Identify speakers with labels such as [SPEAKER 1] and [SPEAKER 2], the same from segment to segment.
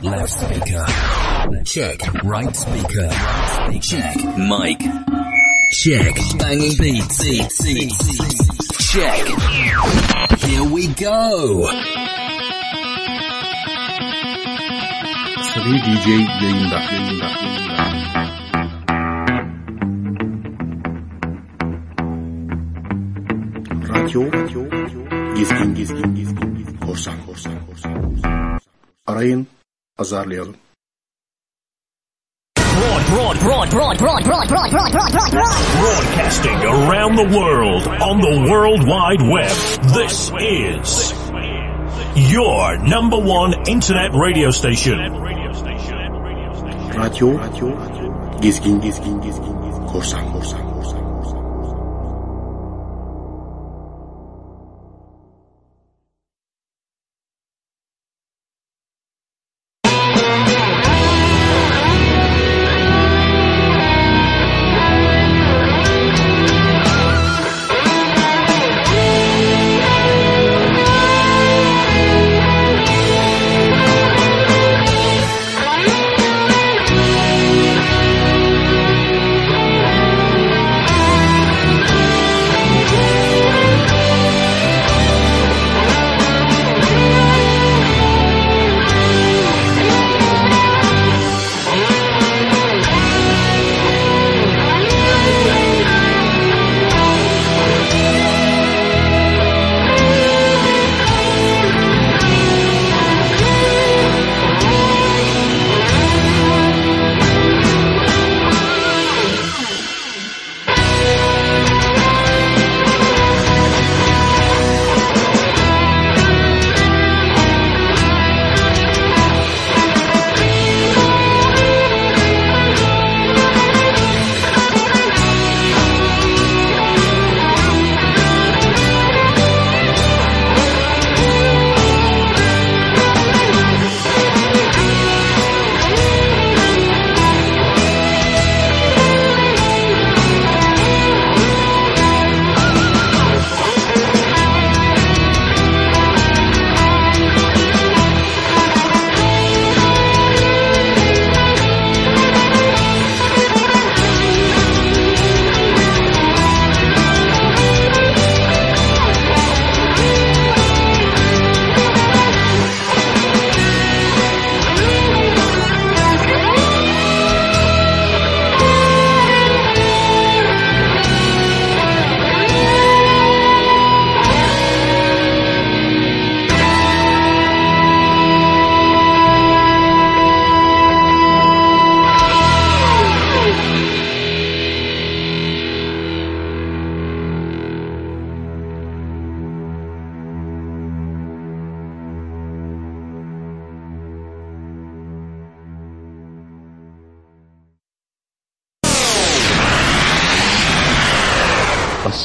[SPEAKER 1] Left speaker. Check. Right speaker. Check. Mic. Check. Banging beats. Check. Here we go.
[SPEAKER 2] Seri DJ yayında. yayında. Radyo, radyo, gizgin, gizgin, gizgin, gizgin, korsan, korsan, korsan, korsan. Arayın, azarlayalım.
[SPEAKER 3] Broad, broad, broad, broad, broad, broad, broad, broad, broad, broad, broad.
[SPEAKER 4] Broadcasting around the world on the World Wide Web. This is your number one internet radio station.
[SPEAKER 2] Radyo, radyo, gizgin, gizgin, gizgin, gizgin, korsan, korsan, korsan,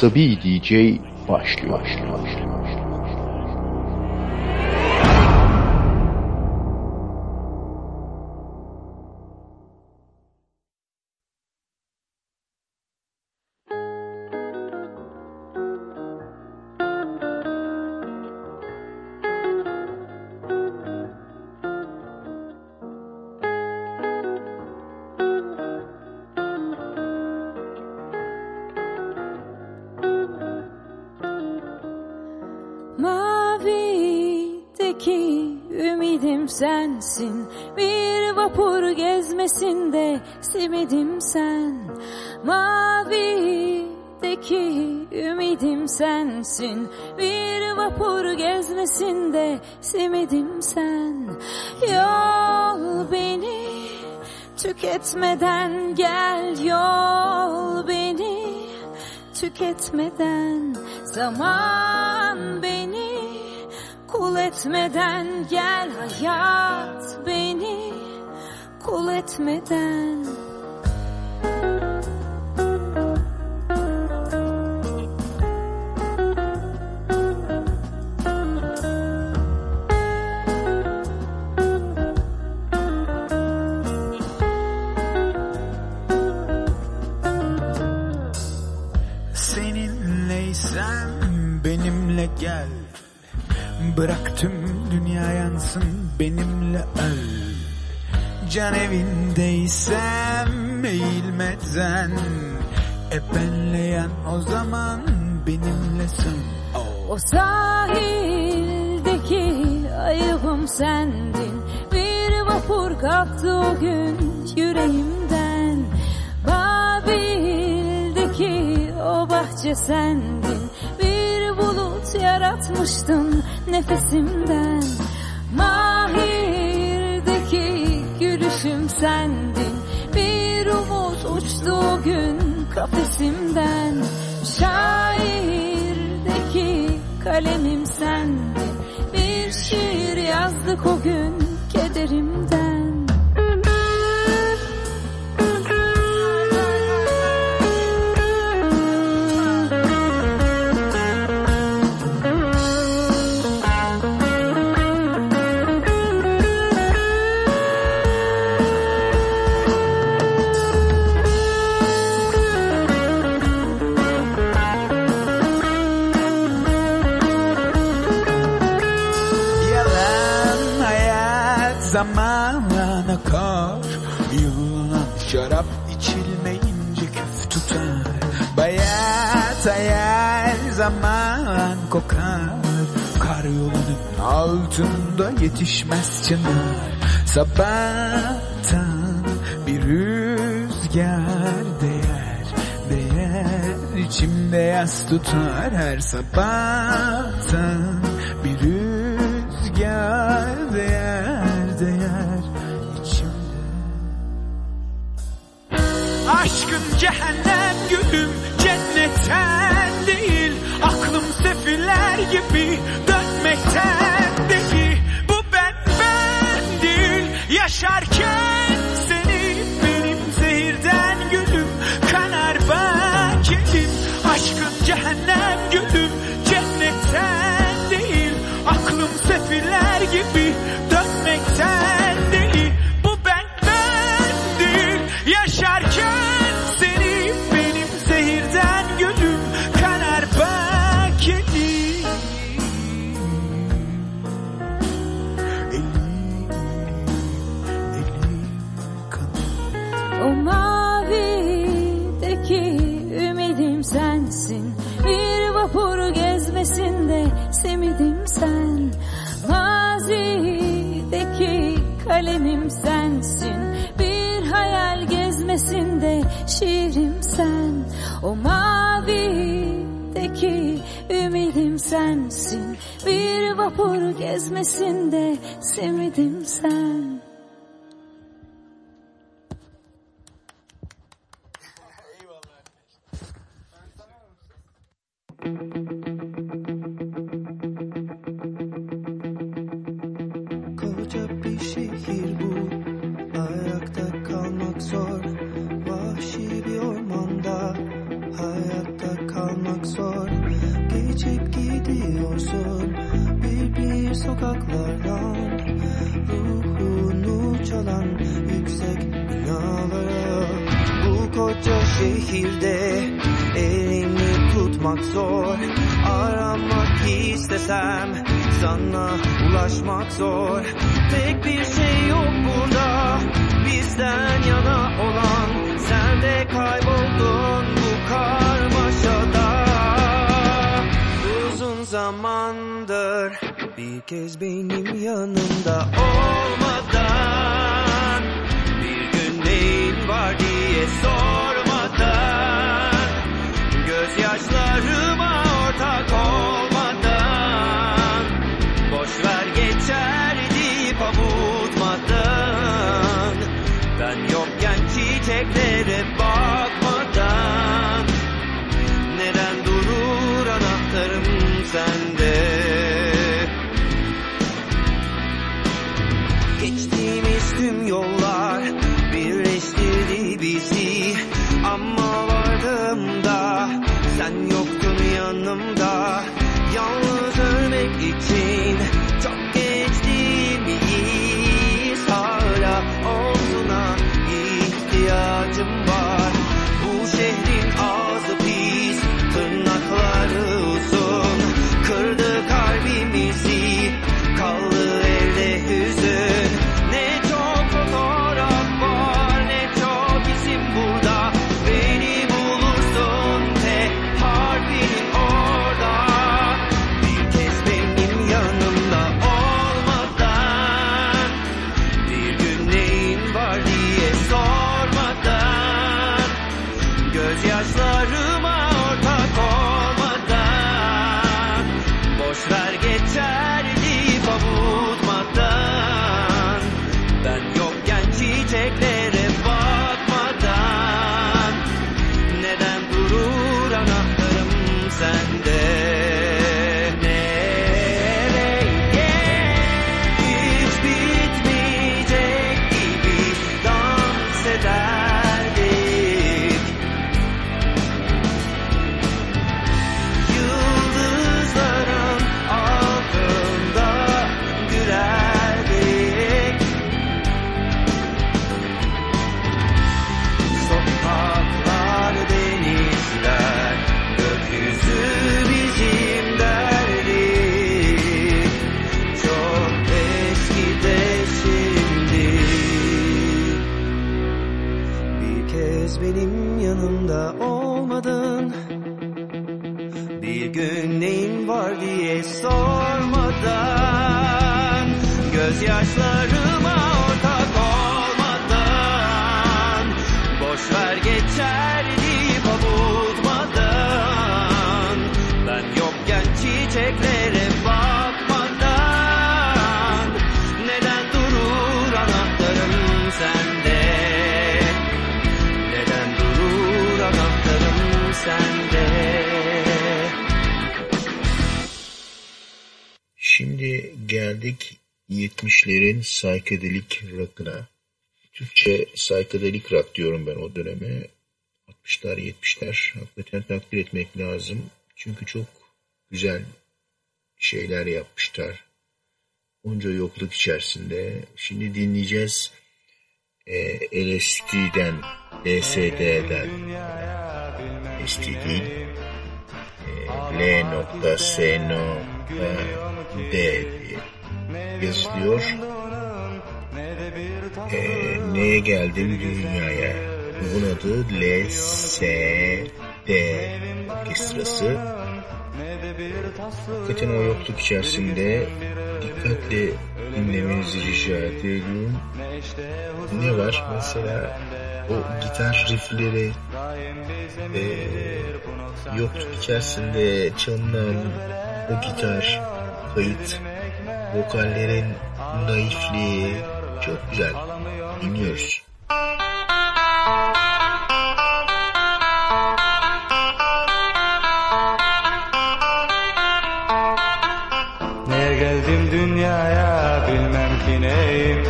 [SPEAKER 5] Asabi DJ başlıyor. başlıyor, başlıyor.
[SPEAKER 6] Sensin. Bir vapur gezmesinde simidim sen. Yol beni tüketmeden gel Yol beni tüketmeden. Zaman beni kul etmeden gel hayat beni kul etmeden
[SPEAKER 7] Bırak tüm dünya yansın benimle öl. Can evindeysem eğilmeden E benleyen o zaman benimlesin
[SPEAKER 6] O sahildeki ayıbım sendin. Bir vapur kalktı o gün yüreğimden. Babil'deki o bahçe sendin. Bir bulut yaratmıştın nefesimden. Mahir'deki gülüşüm sendin. Bir umut uçtu o gün kafesimden. Şairdeki kalemim sendin. Bir şiir yazdık o gün kederimden
[SPEAKER 7] kokar Kar yolunun altında yetişmez çınar. Sabahtan bir rüzgar değer Değer içimde yas tutar. Her sabahtan Bir rüzgar değer değer içimde. Aşkın cehennem gülüm Sefiller gibi dönmekten
[SPEAKER 8] kayboldun bu karmaşada. Uzun zamandır Bir kez benim yanımda olmadan Bir gün neyin var diye sormadan Gözyaşlarıma
[SPEAKER 9] geldik 70'lerin psychedelic rock'ına. Türkçe psychedelic rock diyorum ben o döneme. 60'lar 70'ler hakikaten takdir etmek lazım. Çünkü çok güzel şeyler yapmışlar. Onca yokluk içerisinde. Şimdi dinleyeceğiz e, LSD'den, LSD'den, LSD değil, e, L.S.D yazılıyor. E, neye geldim dünyaya? Bunun adı LSD orkestrası. Hakikaten o yokluk içerisinde dikkatli dinlemenizi rica ediyorum. Ne var? Mesela o gitar riffleri e, yokluk içerisinde çalınan o gitar kayıt vokallerin naifliği çok güzel. Dinliyoruz.
[SPEAKER 10] Neye geldim dünyaya bilmem ki neyim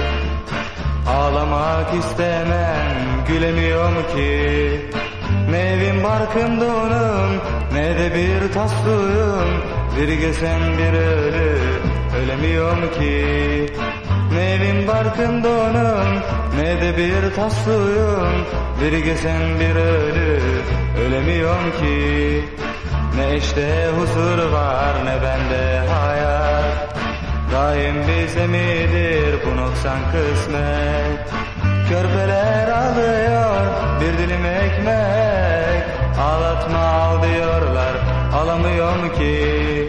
[SPEAKER 10] Ağlamak istemem gülemiyorum ki Ne evim barkım donum ne de bir tas suyum Bir gesen bir ölü ölemiyorum ki. Ne evim barkım donum ne de bir tas suyum Bir gesen bir ölü ölemiyorum ki. Ne işte huzur var ne bende hayat. Daim bize midir bu noksan kısmet. Körpeler alıyor bir dilim ekmek. Ağlatma al diyorlar alamıyorum ki.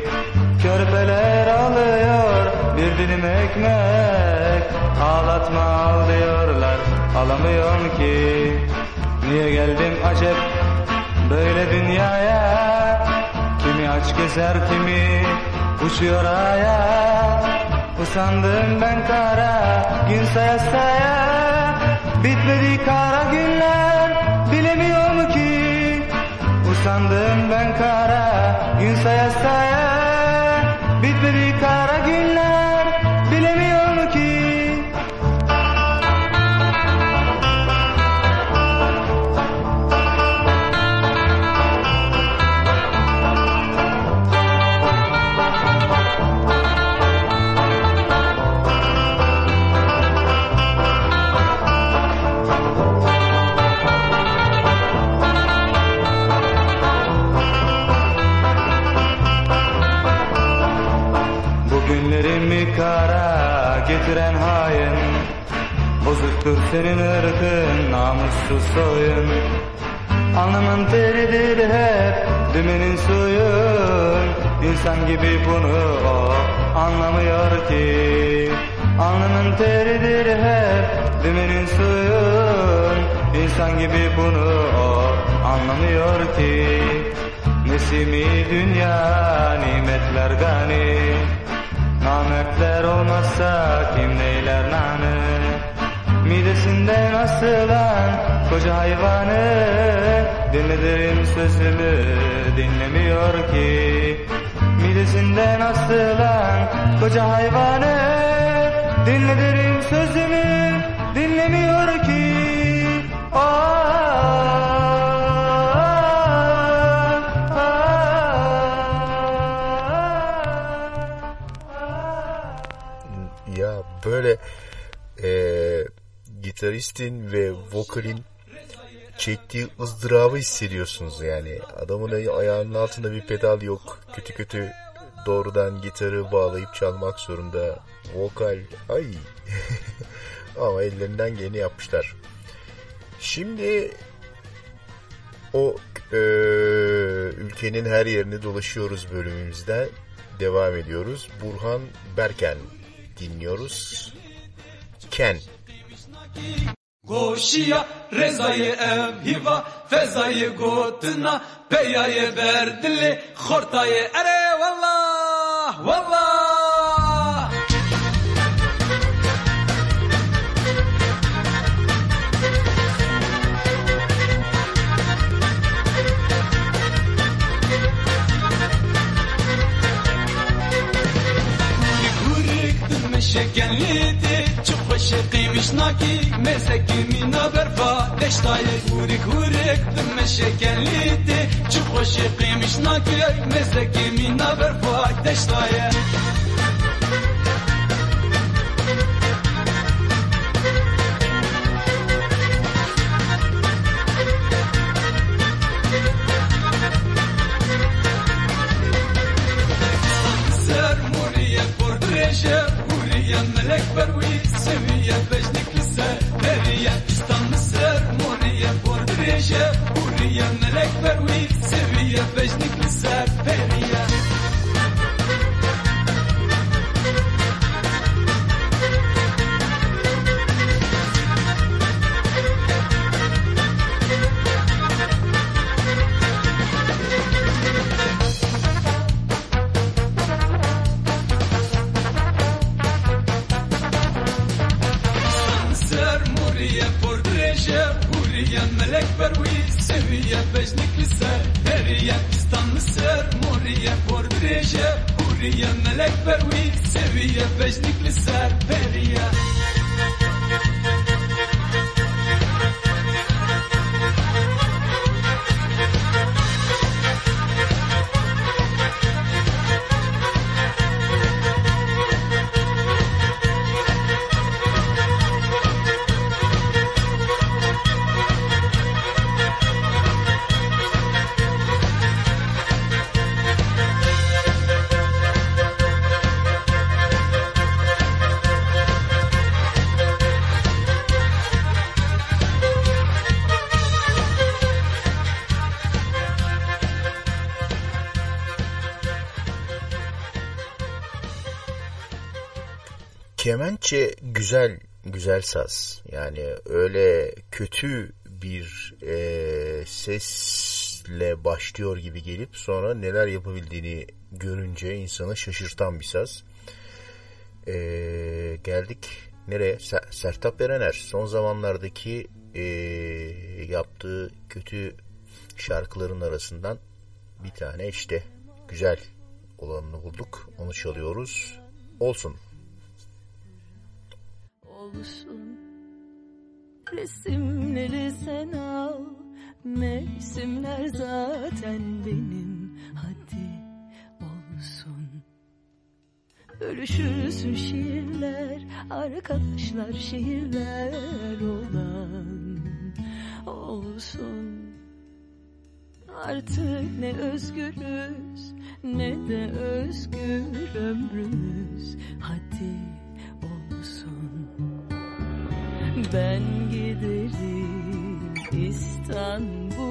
[SPEAKER 10] Körpeler alıyor bir dilim ekmek Ağlatma al diyorlar. Alamıyorum ki Niye geldim acep böyle dünyaya? Kimi aç gezer kimi uçuyor aya. Usandım ben kara gün saya saya Bitmedi kara günler bilemiyorum ki. Usandım ben kara gün saya saya Bitmedi kara senin ırkın namussuz soyun Alnımın teridir hep dümenin suyun İnsan gibi bunu o anlamıyor ki. Alnımın teridir hep dümenin suyun İnsan gibi bunu o anlamıyor ki. Nesimi dünya nimetler gani. Namertler olmazsa kim neyler nane Midesinden asılan koca hayvanı Dinledirim sözümü dinlemiyor ki. Midesinden asılan koca hayvanı Dinledirim sözümü
[SPEAKER 9] gitaristin ve vokalin çektiği ızdırabı hissediyorsunuz yani. Adamın ayağının altında bir pedal yok. Kötü kötü doğrudan gitarı bağlayıp çalmak zorunda. Vokal ay. Ama ellerinden geleni yapmışlar. Şimdi o e, ülkenin her yerini dolaşıyoruz bölümümüzde. devam ediyoruz. Burhan Berken dinliyoruz. Ken.
[SPEAKER 11] گوشیا رضای ام هیوا فضای گوتنا پیای بردلی خورتای اره والله والله شکنلیتی چو خوش قیمش ناکی مسکی مینا برفا دشتای گوری گوری دم شکنلیتی چو خوش قیمش ناکی مسکی مینا برفا دشتای مورية ملك بروي سمية بجنك لسه برية استان مصر مورية بوردريجة مورية ملك بروي سمية بجنك لسه برية
[SPEAKER 9] güzel güzel saz. Yani öyle kötü bir e, sesle başlıyor gibi gelip sonra neler yapabildiğini görünce insanı şaşırtan bir saz. E, geldik nereye? Ser- Sertab Erener son zamanlardaki e, yaptığı kötü şarkıların arasından bir tane işte güzel olanını bulduk. Onu çalıyoruz. Olsun.
[SPEAKER 12] Olsun Resimleri sen al Mevsimler zaten benim. Hadi olsun. Bölüşürsün şiirler Arkadaşlar şiirler olan Olsun. Artık ne özgürüz ne de özgür ömrümüz. Hadi Ben giderim İstanbul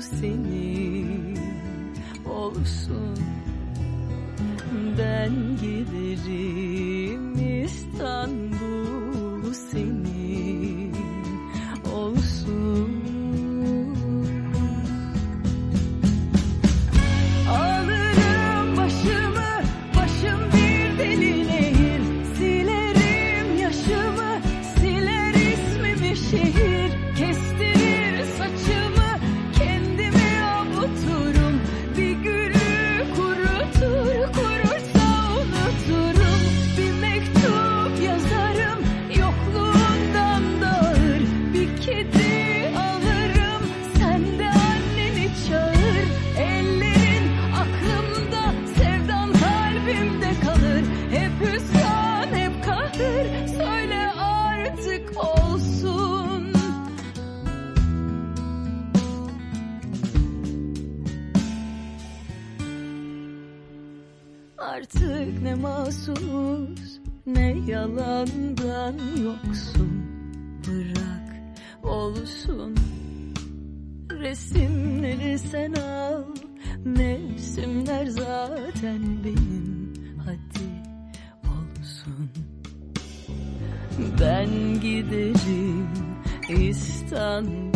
[SPEAKER 12] senin olsun. Ben giderim İstanbul İstanbul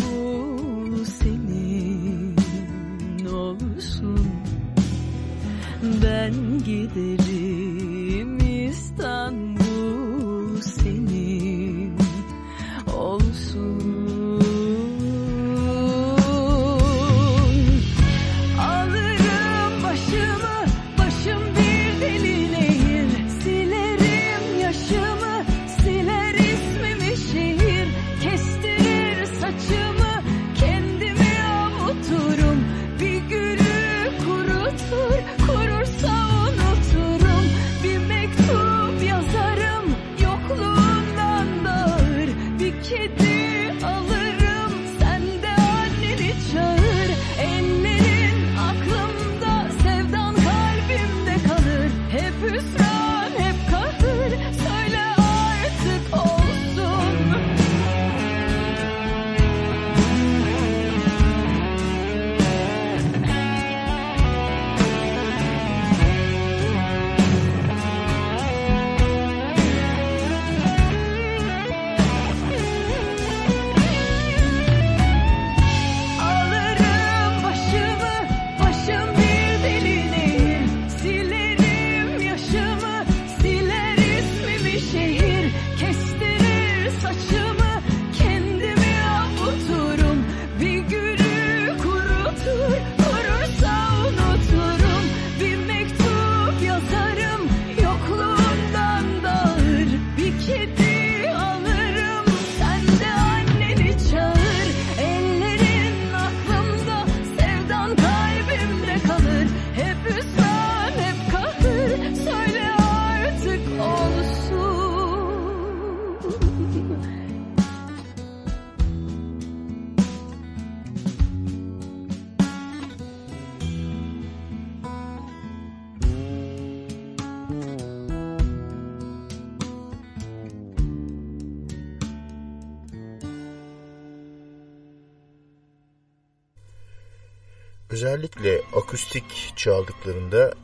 [SPEAKER 9] Özellikle akustik çaldıklarında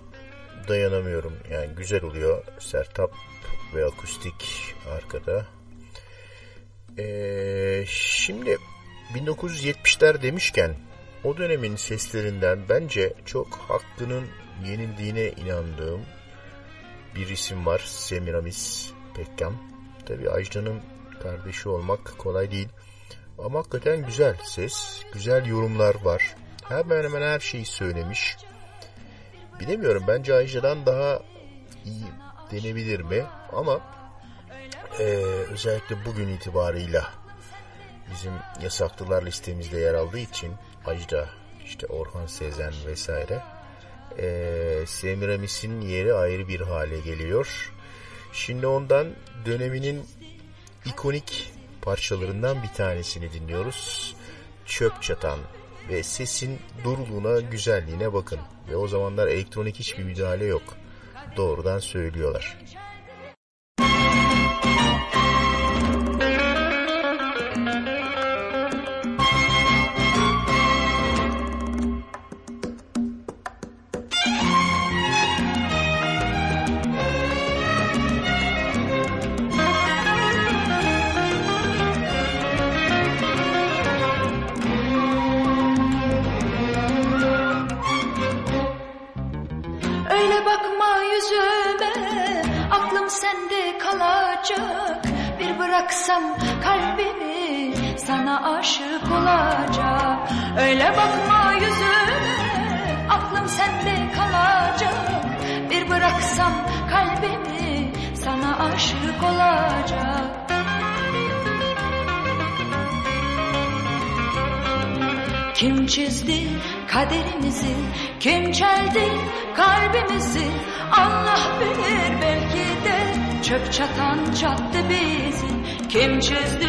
[SPEAKER 9] dayanamıyorum. Yani güzel oluyor. Sertap ve akustik arkada. Ee, şimdi 1970'ler demişken o dönemin seslerinden bence çok hakkının yenildiğine inandığım bir isim var. Semiramis Pekkan. Tabi Ajda'nın kardeşi olmak kolay değil. Ama hakikaten güzel ses, güzel yorumlar var. Hemen hemen her şeyi söylemiş. Bilemiyorum bence Ajda'dan daha iyi denebilir mi? Ama e, özellikle bugün itibarıyla bizim yasaklılar listemizde yer aldığı için Ajda, işte Orhan Sezen vesaire e, Semiramis'in yeri ayrı bir hale geliyor. Şimdi ondan döneminin ikonik parçalarından bir tanesini dinliyoruz. Çöp çatan ve sesin duruluğuna, güzelliğine bakın. Ve o zamanlar elektronik hiçbir müdahale yok. Doğrudan söylüyorlar.
[SPEAKER 13] Sana aşık olacak. Öyle bakma yüzüme Aklım sende kalacak. Bir bıraksam kalbimi Sana aşık olacak. Kim çizdi kaderimizi Kim çeldi kalbimizi? Allah bilir belki de Çöp çatan çattı bizi Kim çizdi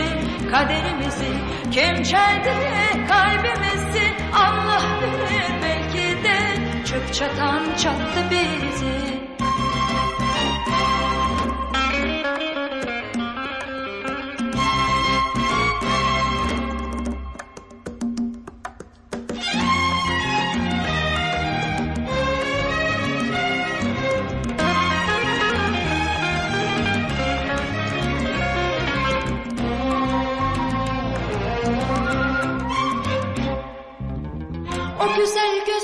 [SPEAKER 13] kaderimizi Kim çeldi kalbimizi? Allah bilir belki de. Çöp çatan çattı bizi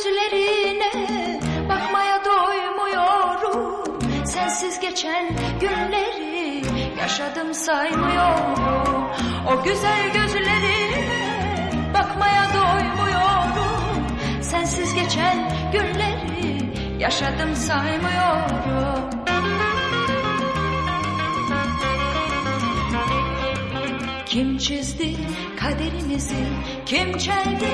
[SPEAKER 13] yüzlerine bakmaya doymuyorum. Sensiz geçen günleri yaşadım saymıyorum. O güzel gözlerine bakmaya doymuyorum. Sensiz geçen günleri yaşadım saymıyorum. Kim çizdi kaderimizi, kim çeldi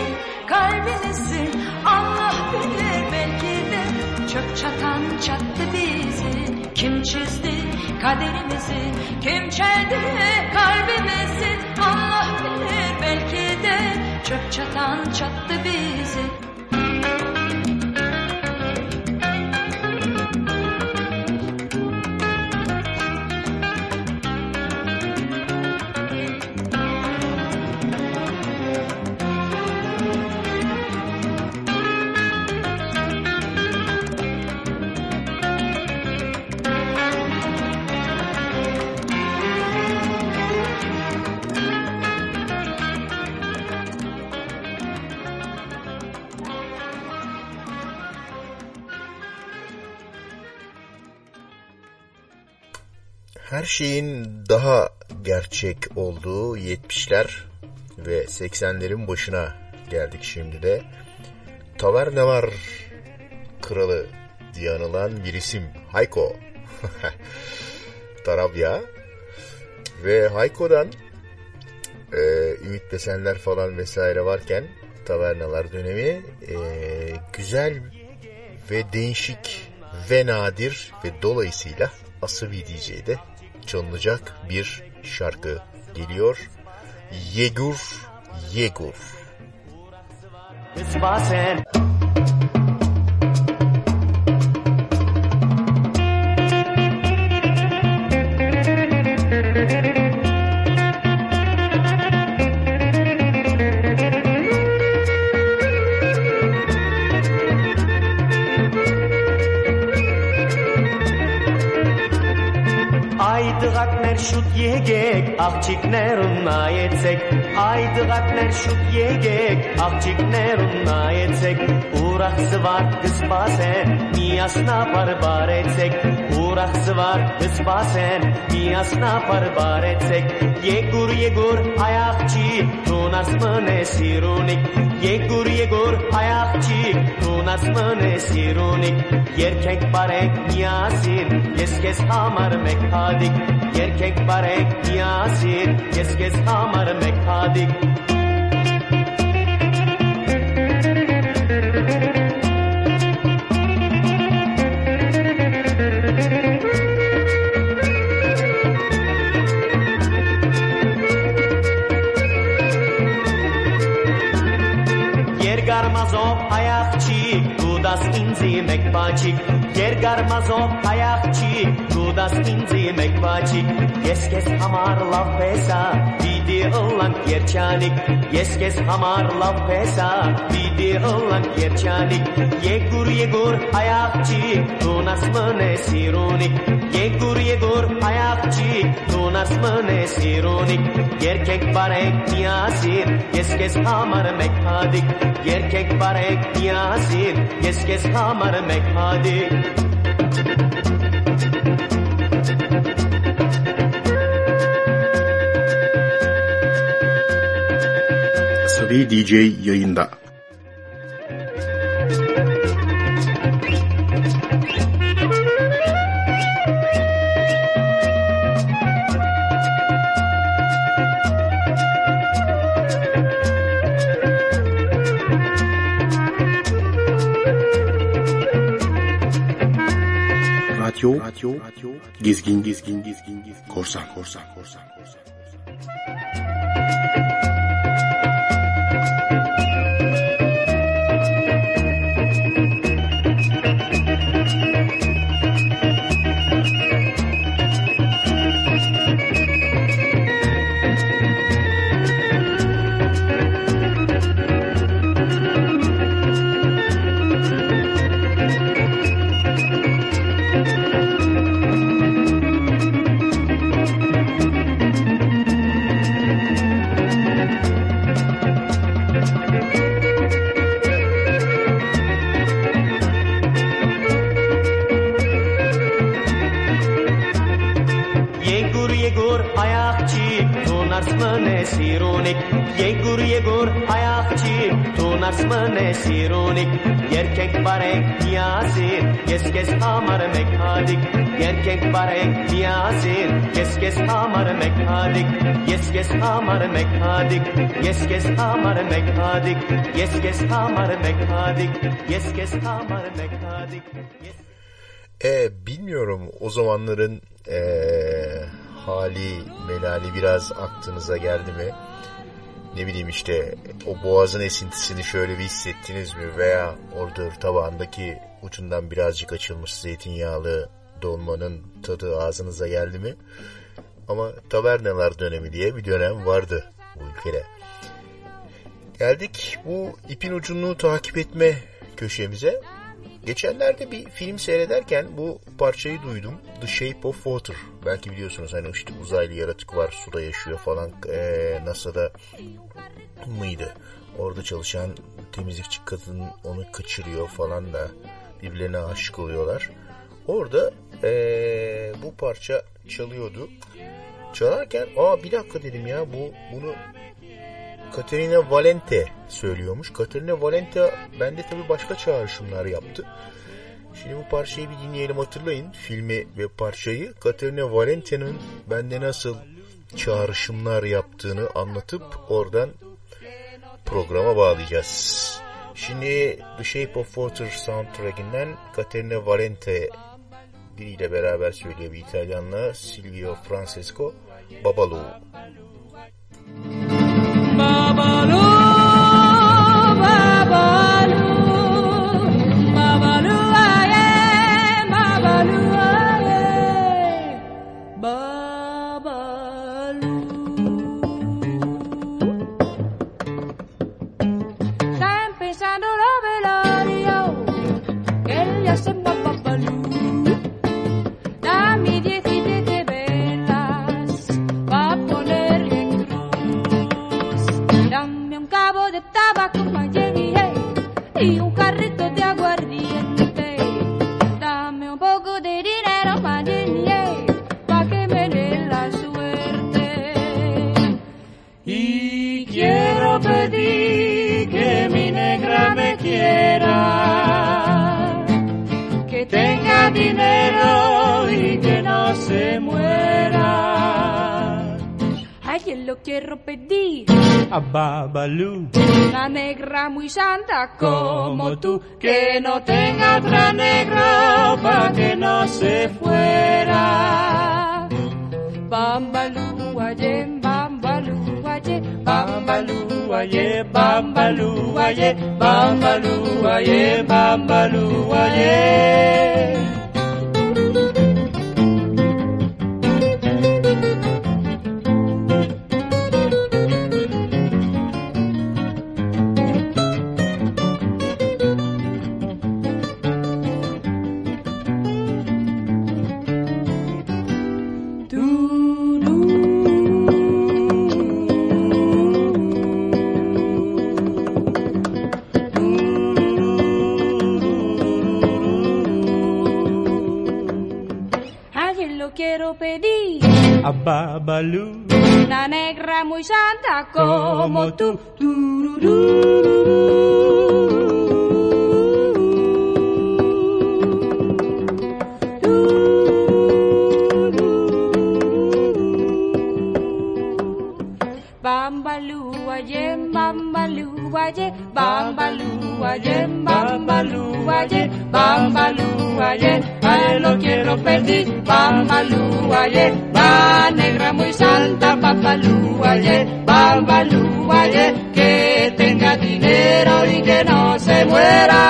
[SPEAKER 13] kalbimizi? Allah bilir belki de çöp çatan çattı bizi. Kim çizdi kaderimizi, kim çeldi kalbimizi? Allah bilir belki de çöp çatan çattı bizi
[SPEAKER 9] şeyin daha gerçek olduğu 70'ler ve 80'lerin başına geldik şimdi de. Taverna var kralı diye anılan bir isim Hayko. Tarabya. Ve Hayko'dan e, Ümit Besenler falan vesaire varken tavernalar dönemi e, güzel ve değişik ve nadir ve dolayısıyla Asabi DJ'de çalınacak bir şarkı geliyor. Yegur Yegur.
[SPEAKER 14] շուտ եկեք, աղջիկներուն նայեցեք, այ դղակներ շուտ եկեք, աղջիկներուն նայեցեք, ուրախ զվարթ կսպասեն, միասնաբար բարեցեք, ուրախ զվարթ կսպասեն, միասնաբար բարեցեք, Եգուր Եգուր այ աղջիկ, դու нас մնես իրունիկ, Եգուր Եգուր այ աղջիկ, դու нас մնես իրունիկ, երկենք բարենք միասին, ես քեզ համար մեկ հադիկ Yerkek barek niyasin Yeskes hamar mekhadik Yerkek barek niyasin Yeskes hamar mekhadik Gergarmazo ayakçı گرگر مزوب پیاخچی تو دست این زیمک باچی کس کس همار لفه Vidi ıllan yerçanik Yeskes hamar lav pesa Vidi ıllan yerçanik Yegur yegur ayakçı Tunas mı ne sirunik? Yegur yegur ayakçı Tunas mı ne sirunik? Yerkek barek niyasin Yeskes hamar mekhadik. Yerkek barek niyasin Yeskes hamar mekhadik
[SPEAKER 2] DJ yayında. Radyo, radyo, gizgin, gizgin, gizgin, gizgin, korsan, korsan, korsan, korsan.
[SPEAKER 14] Mekhadik Yes kes hamar mekhadik Yes kes hamar mekhadik Yes kes hamar mekhadik
[SPEAKER 9] E, bilmiyorum o zamanların e, hali, melali biraz aklınıza geldi mi? Ne bileyim işte o boğazın esintisini şöyle bir hissettiniz mi? Veya orada tabağındaki ucundan birazcık açılmış zeytinyağlı dolmanın tadı ağzınıza geldi mi? Ama tavernalar dönemi diye bir dönem vardı bu ülkede. Geldik bu ipin ucunu takip etme köşemize. Geçenlerde bir film seyrederken bu parçayı duydum. The Shape of Water. Belki biliyorsunuz hani işte uzaylı yaratık var suda yaşıyor falan. Ee, NASA'da mıydı? Orada çalışan temizlikçi kadın onu kaçırıyor falan da birbirlerine aşık oluyorlar. Orada ee, bu parça çalıyordu. Çalarken aa bir dakika dedim ya bu bunu Katerina Valente söylüyormuş. Katerina Valente bende tabii başka çağrışımlar yaptı. Şimdi bu parçayı bir dinleyelim hatırlayın. Filmi ve parçayı Katerina Valente'nin bende nasıl çağrışımlar yaptığını anlatıp oradan programa bağlayacağız. Şimdi The Shape of Water soundtrackinden Katerina Valente biriyle beraber söylüyor bir İtalyanla Silvio Francesco Babalu.
[SPEAKER 15] Babalu, empezando lo velorio, que ya se y un carrito de aguardiente. Dame un poco de dinero hey, pa que me dé la suerte. Y quiero pedir que mi negra me quiera, que tenga dinero y que no se muera. Ay, yo lo quiero pedir.
[SPEAKER 7] A Babalu.
[SPEAKER 15] Una negra muy santa como tú, que no tenga otra negra pa' que no se fuera. Bambalú, aye, bambalú, aye, bambalú, aye, bambalú, aye, bambalú, aye, bambalú, aye. Quiero pedir.
[SPEAKER 7] A Babalu.
[SPEAKER 15] Una negra muy santa como tú. Bambalú, aye, bambalú, aye, bambalú, aye, bambalú, bambalú, lo quiero pedir, bambalú, aye, va negra muy santa, bambalú, aye, bambalú, aye, que tenga dinero y que no se muera.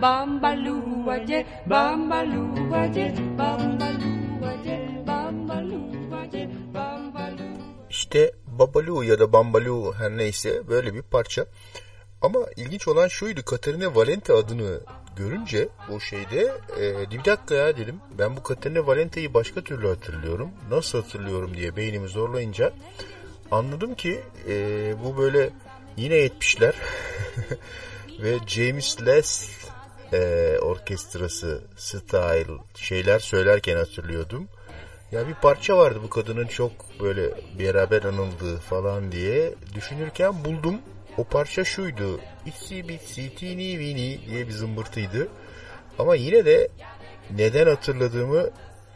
[SPEAKER 15] Bambalú, aye, bambalú, aye, bambalú, aye, bambalú, aye, bambalú.
[SPEAKER 9] İşte Babalu ya da Bambalu her neyse böyle bir parça. Ama ilginç olan şuydu Katerina Valente adını görünce o şeyde e, bir dakika ya dedim. Ben bu Katerina Valente'yi başka türlü hatırlıyorum. Nasıl hatırlıyorum diye beynimi zorlayınca anladım ki e, bu böyle yine 70'ler ve James Last e, orkestrası style şeyler söylerken hatırlıyordum. Ya bir parça vardı bu kadının çok böyle beraber anıldığı falan diye düşünürken buldum. O parça şuydu. İtsi bitsi tini vini diye bir zımbırtıydı. Ama yine de neden hatırladığımı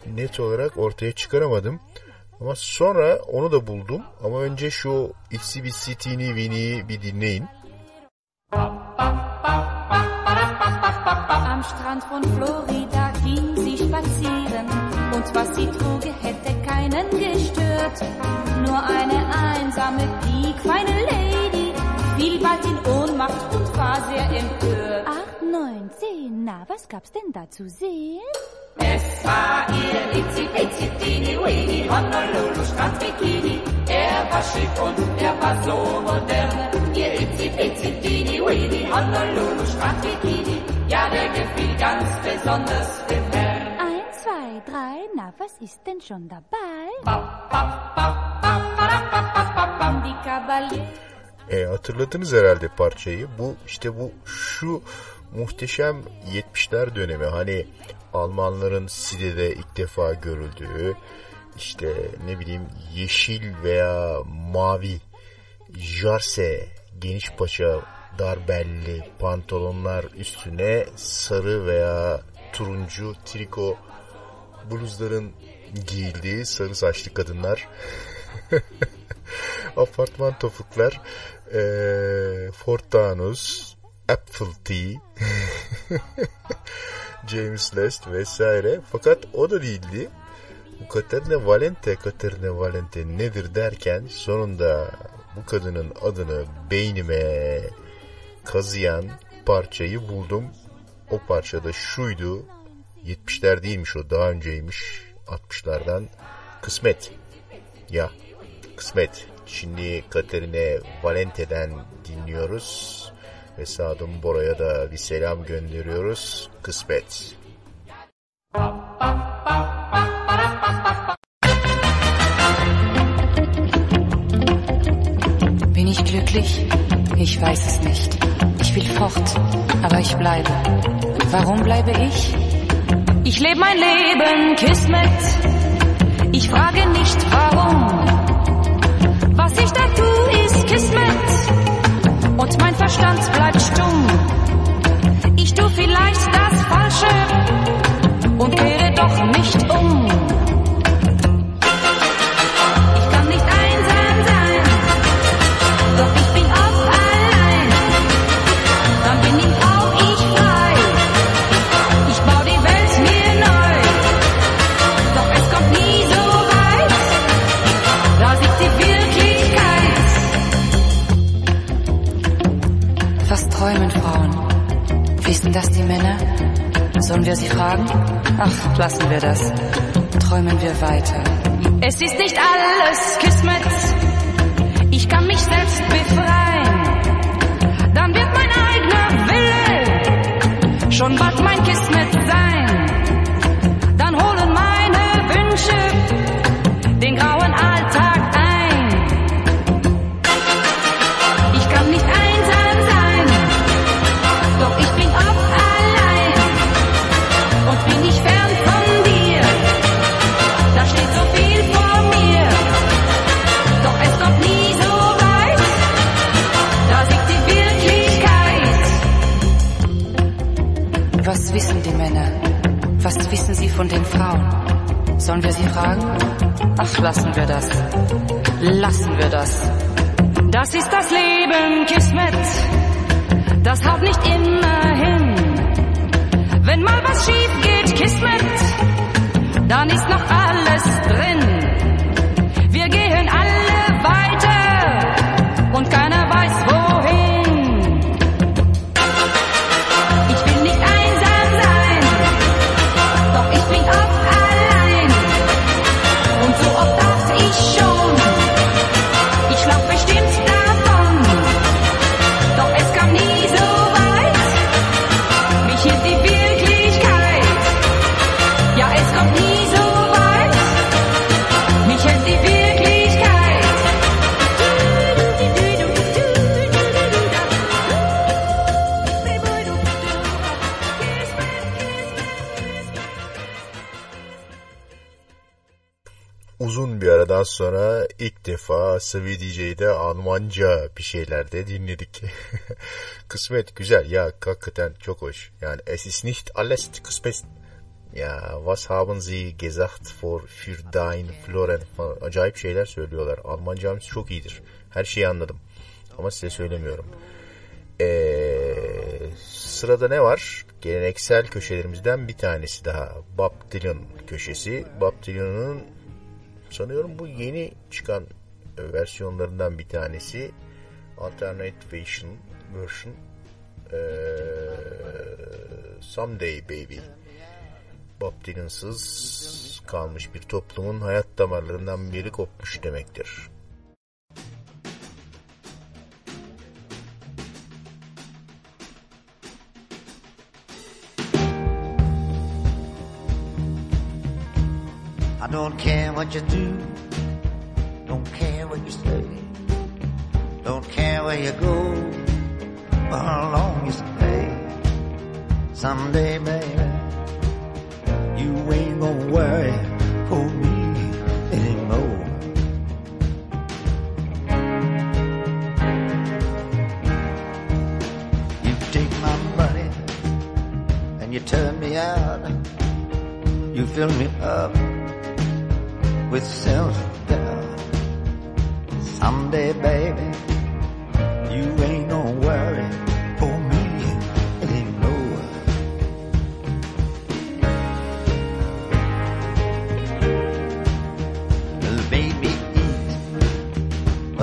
[SPEAKER 9] net olarak ortaya çıkaramadım. Ama sonra onu da buldum. Ama önce şu İtsi bitsi tini vini'yi bir dinleyin.
[SPEAKER 13] Am Strand von Florida ging sie spazieren und was sie truge hätte keinen gestört. Nur eine einsame, piekfeine Lady fiel bald in Ohnmacht und war sehr empört.
[SPEAKER 16] Acht, neun, zehn, na, was gab's denn da zu sehen?
[SPEAKER 11] Es war ihr Itzi Bitzi Teeny Weeny Honolulu Strandbikini. Er war schick und er war so modern. Ihr Itzi Bitzi Teeny Weeny Honolulu Strandbikini. Ja, der gefiel ganz besonders dem Herrn.
[SPEAKER 16] Eins, zwei, drei, na, was ist denn schon dabei?
[SPEAKER 13] Die Kavalier
[SPEAKER 9] E, hatırladınız herhalde parçayı. Bu işte bu şu muhteşem 70'ler dönemi. Hani Almanların Side'de ilk defa görüldüğü işte ne bileyim yeşil veya mavi jarse geniş paça dar belli pantolonlar üstüne sarı veya turuncu triko bluzların giyildiği sarı saçlı kadınlar apartman topuklar e, Ford Taunus Apple Tea James Lest vesaire. Fakat o da değildi. Bu Katerina Valente Katerina Valente nedir derken sonunda bu kadının adını beynime kazıyan parçayı buldum. O parçada şuydu. 70'ler değilmiş o daha önceymiş. 60'lardan kısmet. Ya kısmet. Şimdi Katerine Valente'den dinliyoruz. Ve Sadun Bora'ya da bir selam gönderiyoruz. Kısmet.
[SPEAKER 17] Bin ich glücklich? Ich weiß es nicht. Ich will fort, aber ich bleibe. Warum bleibe ich?
[SPEAKER 13] Ich lebe mein Leben, Kismet. Ich frage nicht warum. Was ich da tue, ist Kismet. Und mein Verstand bleibt stumm. Ich tu vielleicht das Falsche und kehre doch nicht um.
[SPEAKER 17] Wissen das die Männer? Sollen wir sie fragen? Ach, lassen wir das. Träumen wir weiter.
[SPEAKER 13] Es ist nicht alles Kismet. Ich kann mich selbst befreien. Dann wird mein eigener Wille schon bald mein Kismet sein. Dann holen meine Wünsche
[SPEAKER 17] wissen sie von den Frauen? Sollen wir sie fragen? Ach, lassen wir das. Lassen wir das.
[SPEAKER 13] Das ist das Leben, Kismet. Das haut nicht immer hin. Wenn mal was schief geht, Kismet, dann ist noch alles drin.
[SPEAKER 9] Uzun bir aradan sonra ilk defa Sıvı DJ'de Almanca bir şeyler de dinledik. Kısmet güzel ya hakikaten çok hoş. Yani es ist nicht alles kısmet. Ya was haben Sie gesagt for für dein Floren. Acayip şeyler söylüyorlar. Almancamız çok iyidir. Her şeyi anladım. Ama size söylemiyorum. Ee, sırada ne var? Geleneksel köşelerimizden bir tanesi daha. Bob Dylan köşesi. Bob Dylan'ın sanıyorum bu yeni çıkan versiyonlarından bir tanesi. Alternate version, version ee, Someday Baby. Bob Dylan'sız kalmış bir toplumun hayat damarlarından biri kopmuş demektir.
[SPEAKER 18] I don't care what you do, don't care what you say, don't care where you go, or how long you stay. Someday, baby, you ain't gonna worry for me anymore. You take my money and you turn me out. You fill me up with self-doubt. Someday, baby, you ain't gonna worry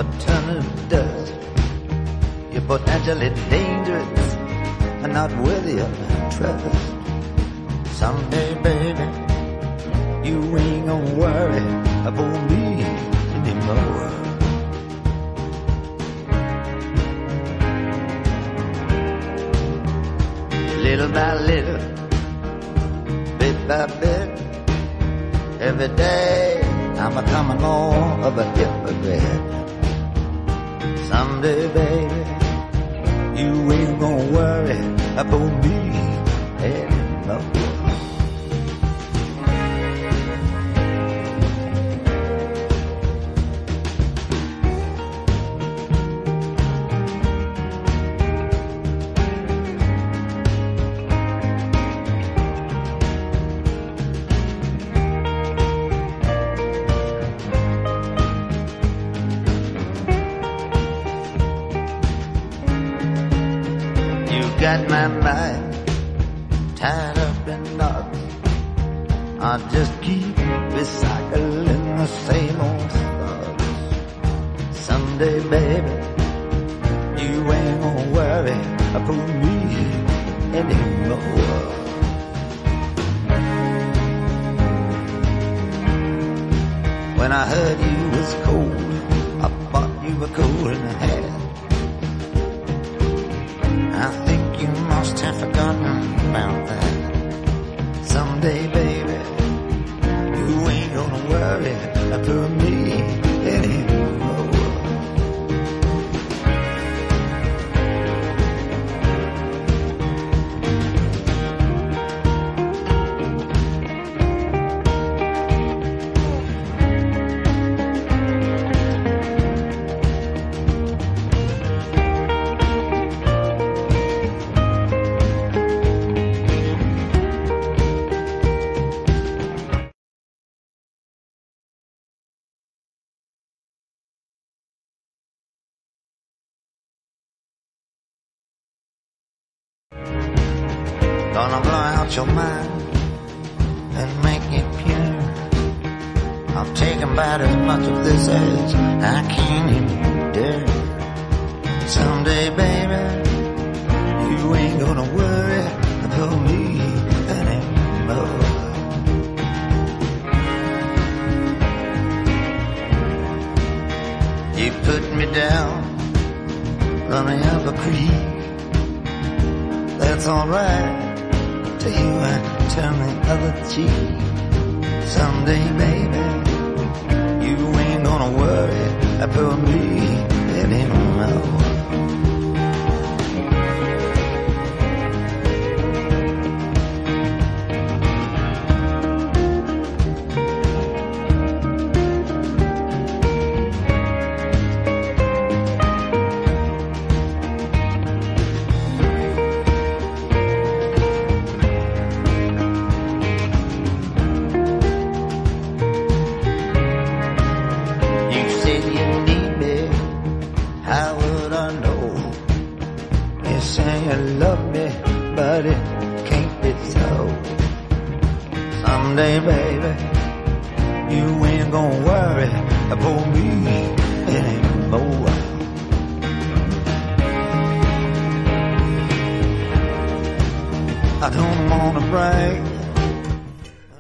[SPEAKER 18] a ton of dust. You're potentially dangerous and not worthy of trust. Someday, baby, you ain't gonna worry about me anymore. Little by little, bit by bit, every day I'm becoming more of a hypocrite. Someday, baby, you ain't gonna worry about me my mind.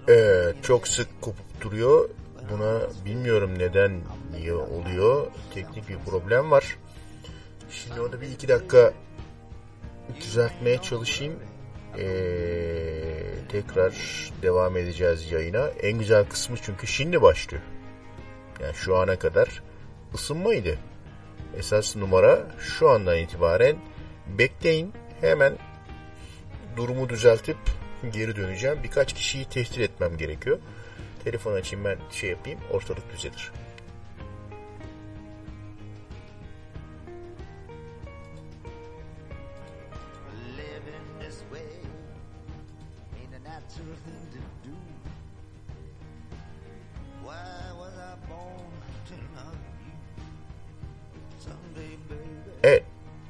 [SPEAKER 9] Ee, çok sık kopup duruyor. Buna bilmiyorum neden niye oluyor. Teknik bir problem var. Şimdi onu bir iki dakika düzeltmeye çalışayım. Ee, tekrar devam edeceğiz yayına. En güzel kısmı çünkü şimdi başlıyor. Yani şu ana kadar ısınmaydı. Esas numara şu andan itibaren bekleyin hemen durumu düzeltip geri döneceğim. Birkaç kişiyi tehdit etmem gerekiyor. Telefon açayım ben şey yapayım ortalık düzelir. Evet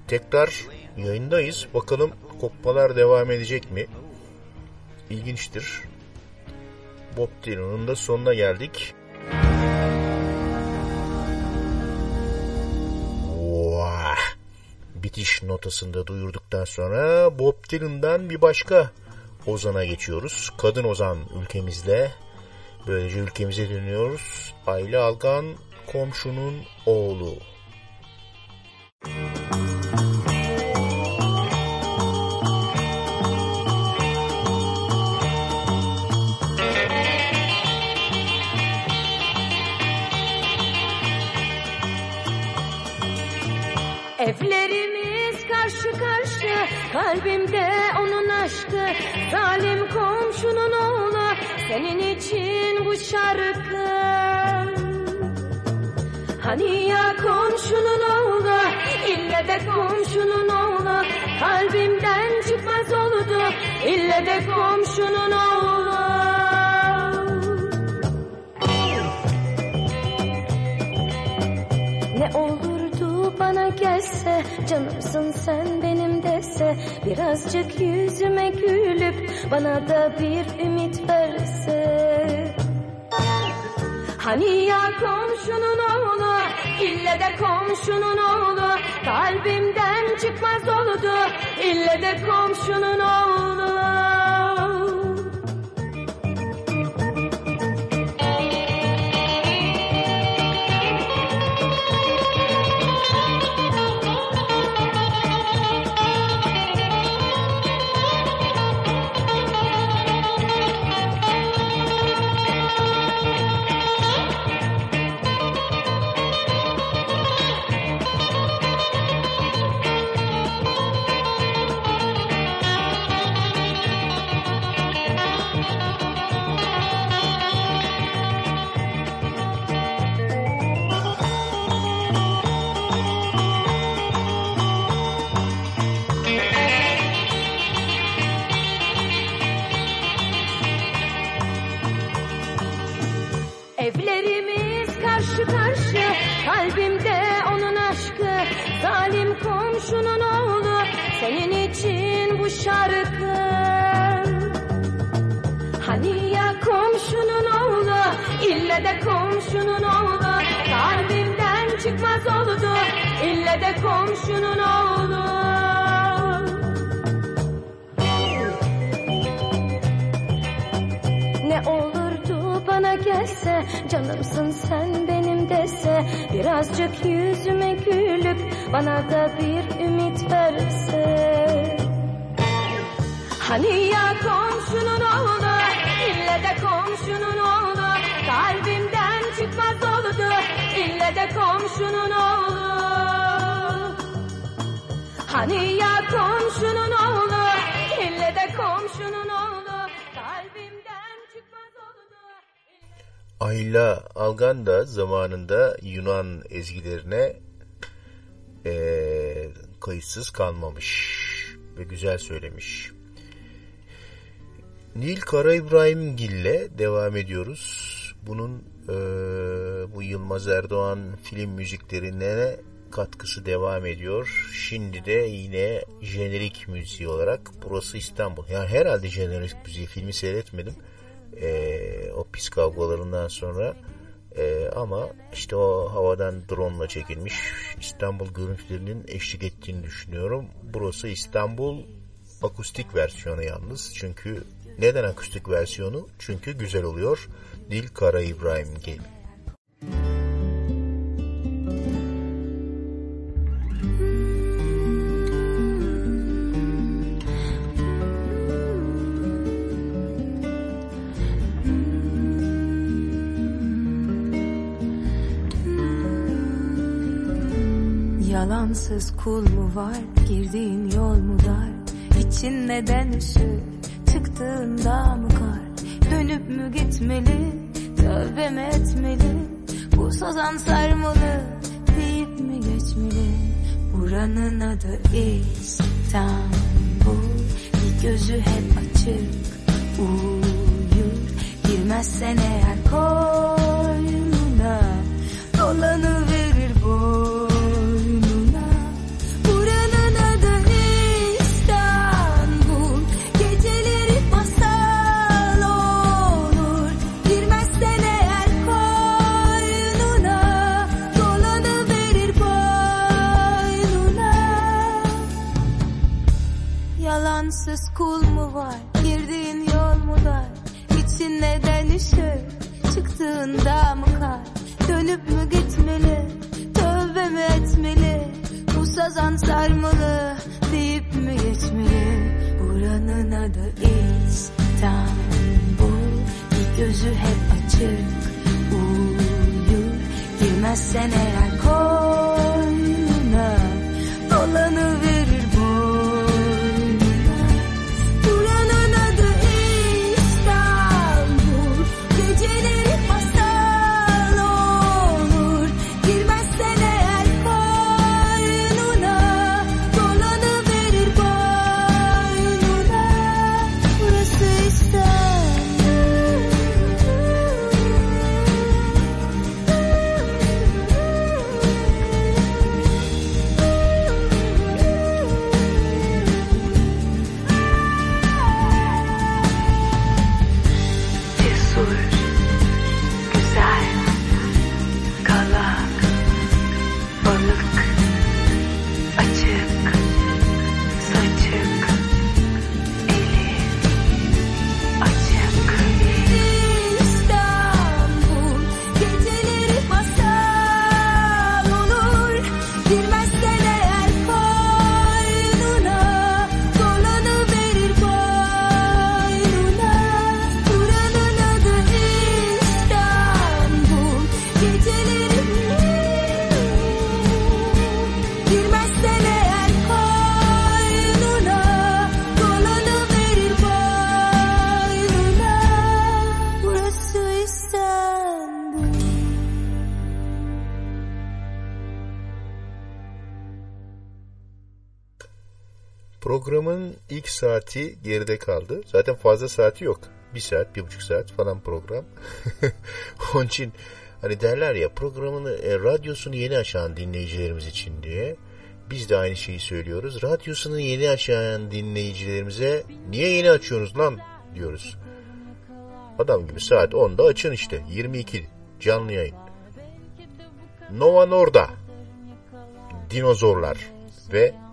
[SPEAKER 9] tekrar yayındayız. Bakalım kopmalar devam edecek mi? İlginçtir. Bob Dylan'ın da sonuna geldik. Vah! Bitiş notasını da duyurduktan sonra Bob Dylan'dan bir başka Ozan'a geçiyoruz. Kadın Ozan ülkemizde. Böylece ülkemize dönüyoruz. Ayla Algan komşunun oğlu.
[SPEAKER 19] Evlerimiz Senin için bu şarkı. Hani ya komşunun oğlu İlle de komşunun oğlu Kalbimden çıkmaz oldu. İlle de komşunun oğlu gelse Canımsın sen benim dese Birazcık yüzüme gülüp Bana da bir ümit verse. Hani ya komşunun oğlu İlle de komşunun oğlu Kalbimden çıkmaz oldu İlle de komşunun oğlu komşunun oğlu Ne olurdu bana gelse Canımsın sen benim dese Birazcık yüzüme gülüp Bana da bir ümit verse. Hani ya komşunun oğlu İlle de komşunun oğlu Kalbimden çıkmaz oldu. İlle de komşunun oğlu Hani ya komşunun oğlu İlle de komşunun oğlu Kalbimden çıkmaz oldu
[SPEAKER 9] Ayla Algan da zamanında Yunan ezgilerine eee, kayıtsız kalmamış ve güzel söylemiş. Nil Kara İbrahimgil'le devam ediyoruz. Bunun eee, bu Yılmaz Erdoğan film müziklerine katkısı devam ediyor. Şimdi de yine jenerik müziği olarak Burası İstanbul. Yani herhalde jenerik müziği filmi seyretmedim. Eee o pis kavgalarından sonra. E, ama işte o havadan drone ile çekilmiş İstanbul görüntülerinin eşlik ettiğini düşünüyorum. Burası İstanbul akustik versiyonu yalnız. Çünkü neden akustik versiyonu? Çünkü güzel oluyor. Dil Kara İbrahim Gel.
[SPEAKER 12] Yalansız kul mu var? Girdiğin yol mu dar? İçin neden üşür? Çıktığında mı kar? Dönüp mü gitmeli? Tövbe mi etmeli? Bu sazan sarmalı deyip mi geçmeli? Buranın adı İstanbul. Bir gözü hep açık uyur. Girmezsen eğer koynuna? Dolanı verir
[SPEAKER 9] ilk saati geride kaldı. Zaten fazla saati yok. Bir saat, bir buçuk saat falan program. Onun için hani derler ya programını, e, radyosunu yeni açan dinleyicilerimiz için diye. Biz de aynı şeyi söylüyoruz. Radyosunu yeni açan dinleyicilerimize niye yeni açıyorsunuz lan diyoruz. Adam gibi saat 10'da açın işte. 22 canlı yayın. Nova Norda. Dinozorlar ve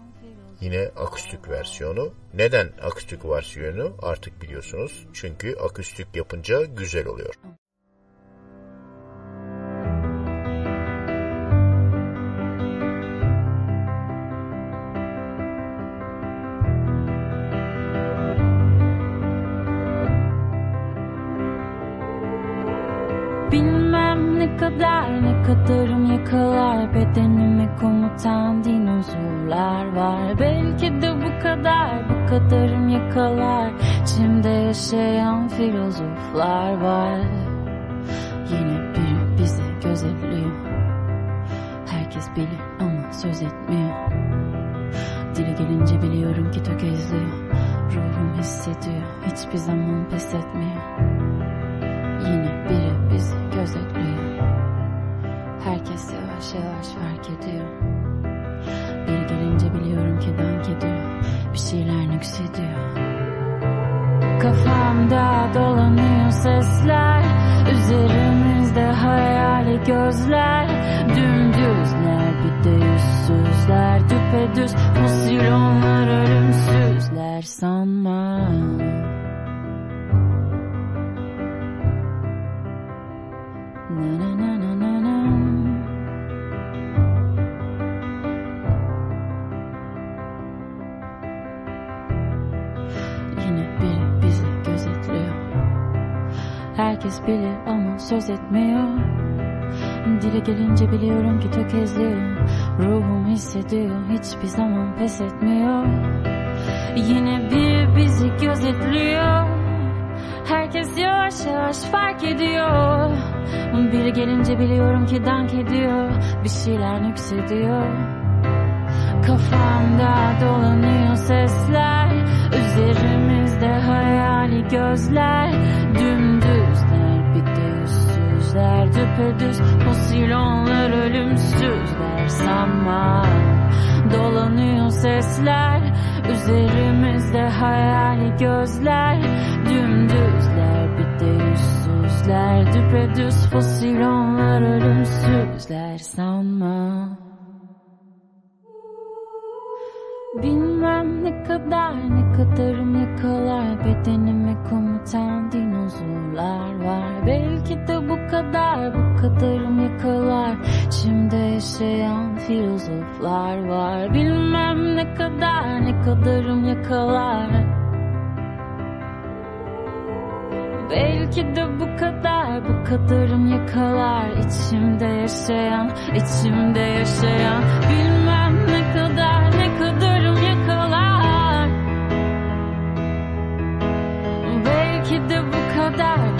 [SPEAKER 9] yine akustik versiyonu. Neden akustik versiyonu artık biliyorsunuz. Çünkü akustik yapınca güzel oluyor.
[SPEAKER 6] Bilmem ne kadar ne kadarım yakalar Bedenimi komutan dinozorlar var. Belki de bu kadar bu kadarım yakalar. İçimde yaşayan filozoflar var. Yine biri bize gözetliyor Herkes bilir ama söz etmiyor. Dili gelince biliyorum ki tökezliyor. Ruhum hissediyor hiçbir zaman pes etmiyor. Yine biri yavaş fark ediyor. Bir gelince biliyorum ki dank ediyor. Bir şeyler nüksediyor. Kafamda dolanıyor sesler. Üzerimizde hayali gözler. Dümdüzler bir de yüzsüzler. Düpedüz fosil onlar söz etmiyor. Dile gelince biliyorum ki tökezliyor Ruhum hissediyor hiçbir zaman pes etmiyor. Yine biri bizi gözetliyor. Herkes yavaş yavaş fark ediyor. Biri gelince biliyorum ki dank ediyor. Bir şeyler nüksediyor. Kafamda dolanıyor sesler. Üzerimizde hayali gözler. Bir de yüzsüzler Düpedüz fosil onlar ölümsüzler Sanma dolanıyor sesler Üzerimizde hayali gözler. Dümdüzler bir de yüzsüzler. Düpedüz fosil onlar ölümsüzler Sanma Bilmem ne kadar ne kadarım yakalar Bedenimi komutan dinozorlar var. Belki de bu kadar bu kadarım yakalar İçimde yaşayan filozoflar var. Bilmem ne kadar ne kadarım yakalar Belki de bu kadar bu kadarım yakalar İçimde yaşayan içimde yaşayan. Bilmem ne kadar de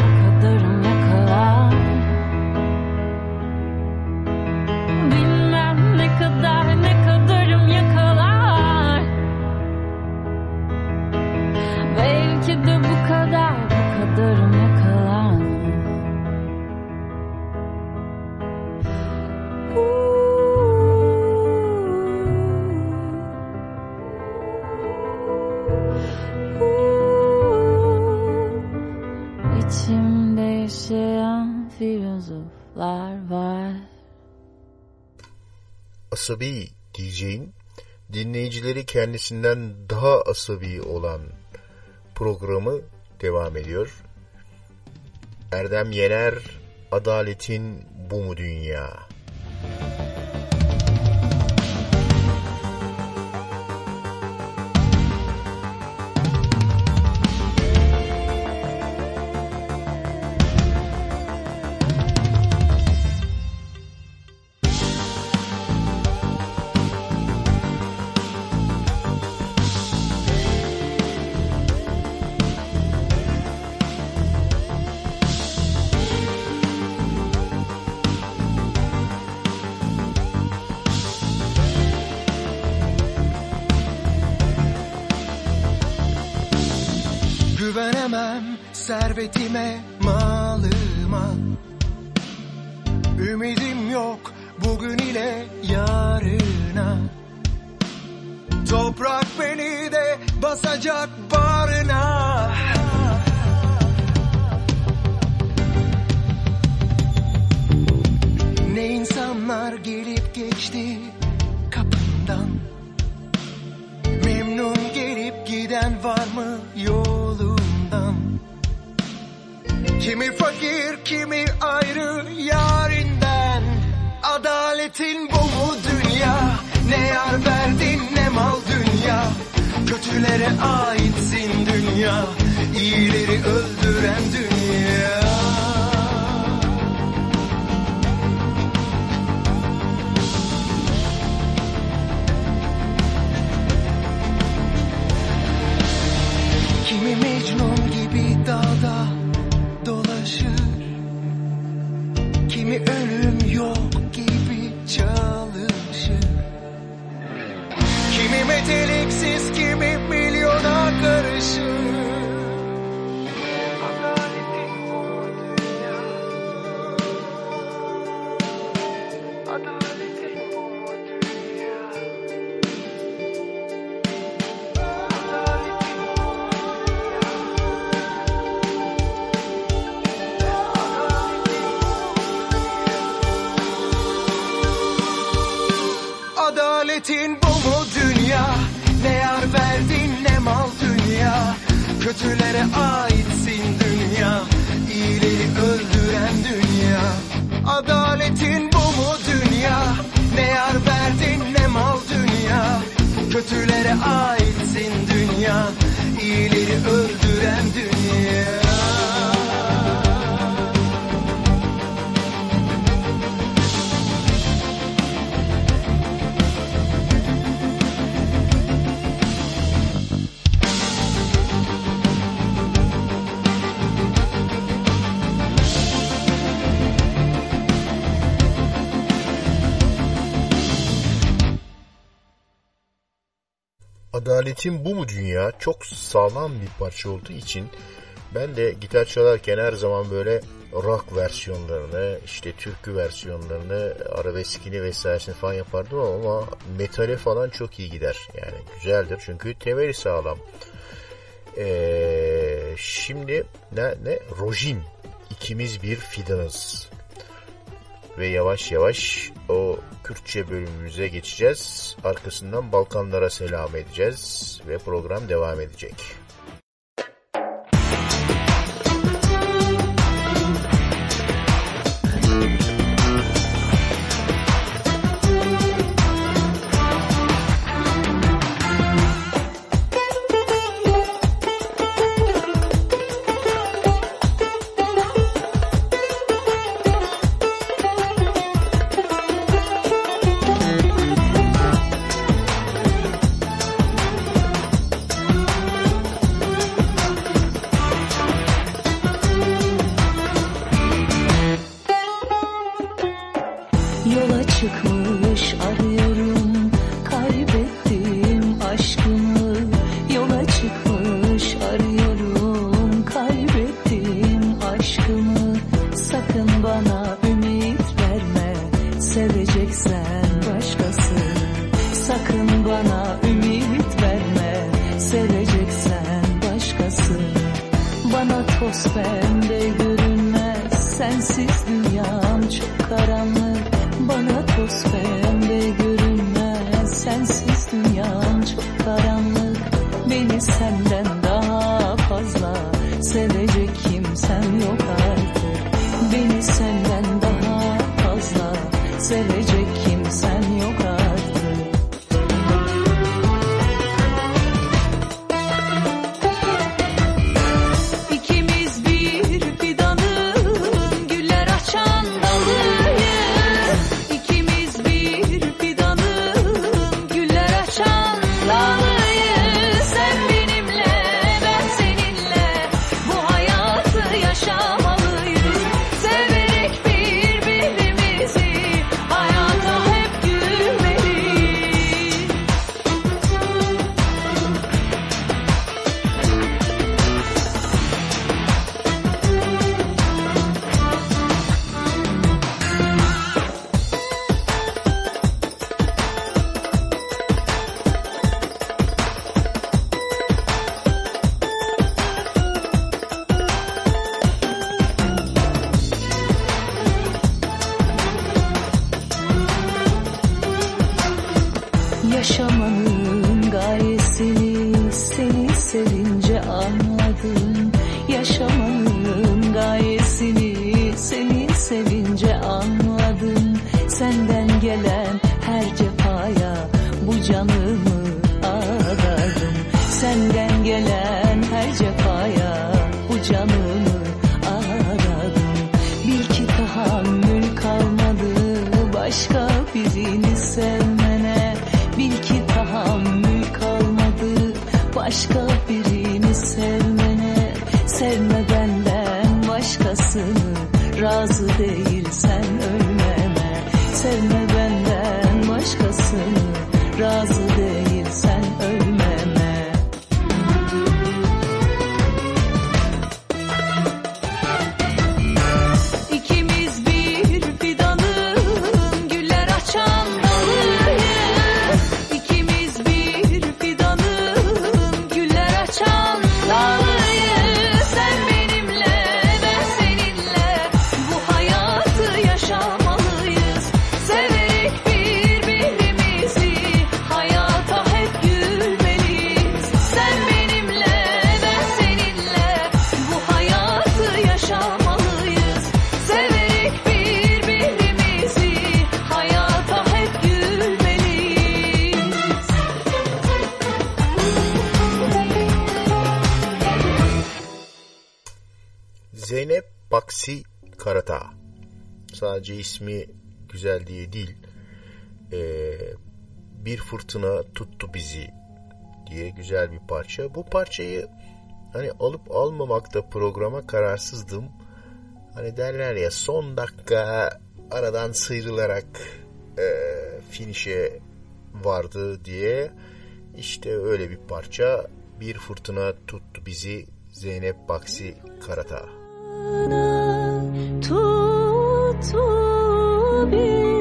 [SPEAKER 9] kendisinden daha asabi olan programı devam ediyor. Erdem Yener, Adaletin Bu Mu Dünya?
[SPEAKER 20] Güvenemem Kötülere aitsin dünya İyileri öldüren dünya. Adaletin bu mu dünya? Ne yar verdin ne mal dünya? Kötülere aitsin dünya İyileri öldüren dünya
[SPEAKER 12] Adaletin bu mu dünya çok sağlam bir parça olduğu için ben de gitar çalarken her zaman böyle rock versiyonlarını, işte türkü versiyonlarını, arabeskini vesairesini falan yapardım ama metale falan çok iyi gider. Yani güzeldir çünkü temeli sağlam. Ee, şimdi ne ne? Rojin. İkimiz bir fidanız. Ve yavaş yavaş o Kürtçe bölümümüze geçeceğiz. Arkasından Balkanlara selam edeceğiz ve program devam edecek.
[SPEAKER 9] Sadece ismi güzel diye değil. Ee, bir fırtına tuttu bizi diye güzel bir parça. Bu parçayı hani alıp almamakta programa kararsızdım. Hani derler ya son dakika aradan sıyrılarak e, finişe vardı diye. İşte öyle bir parça. Bir fırtına tuttu bizi Zeynep Baksi Karata.
[SPEAKER 12] Tuttu bizi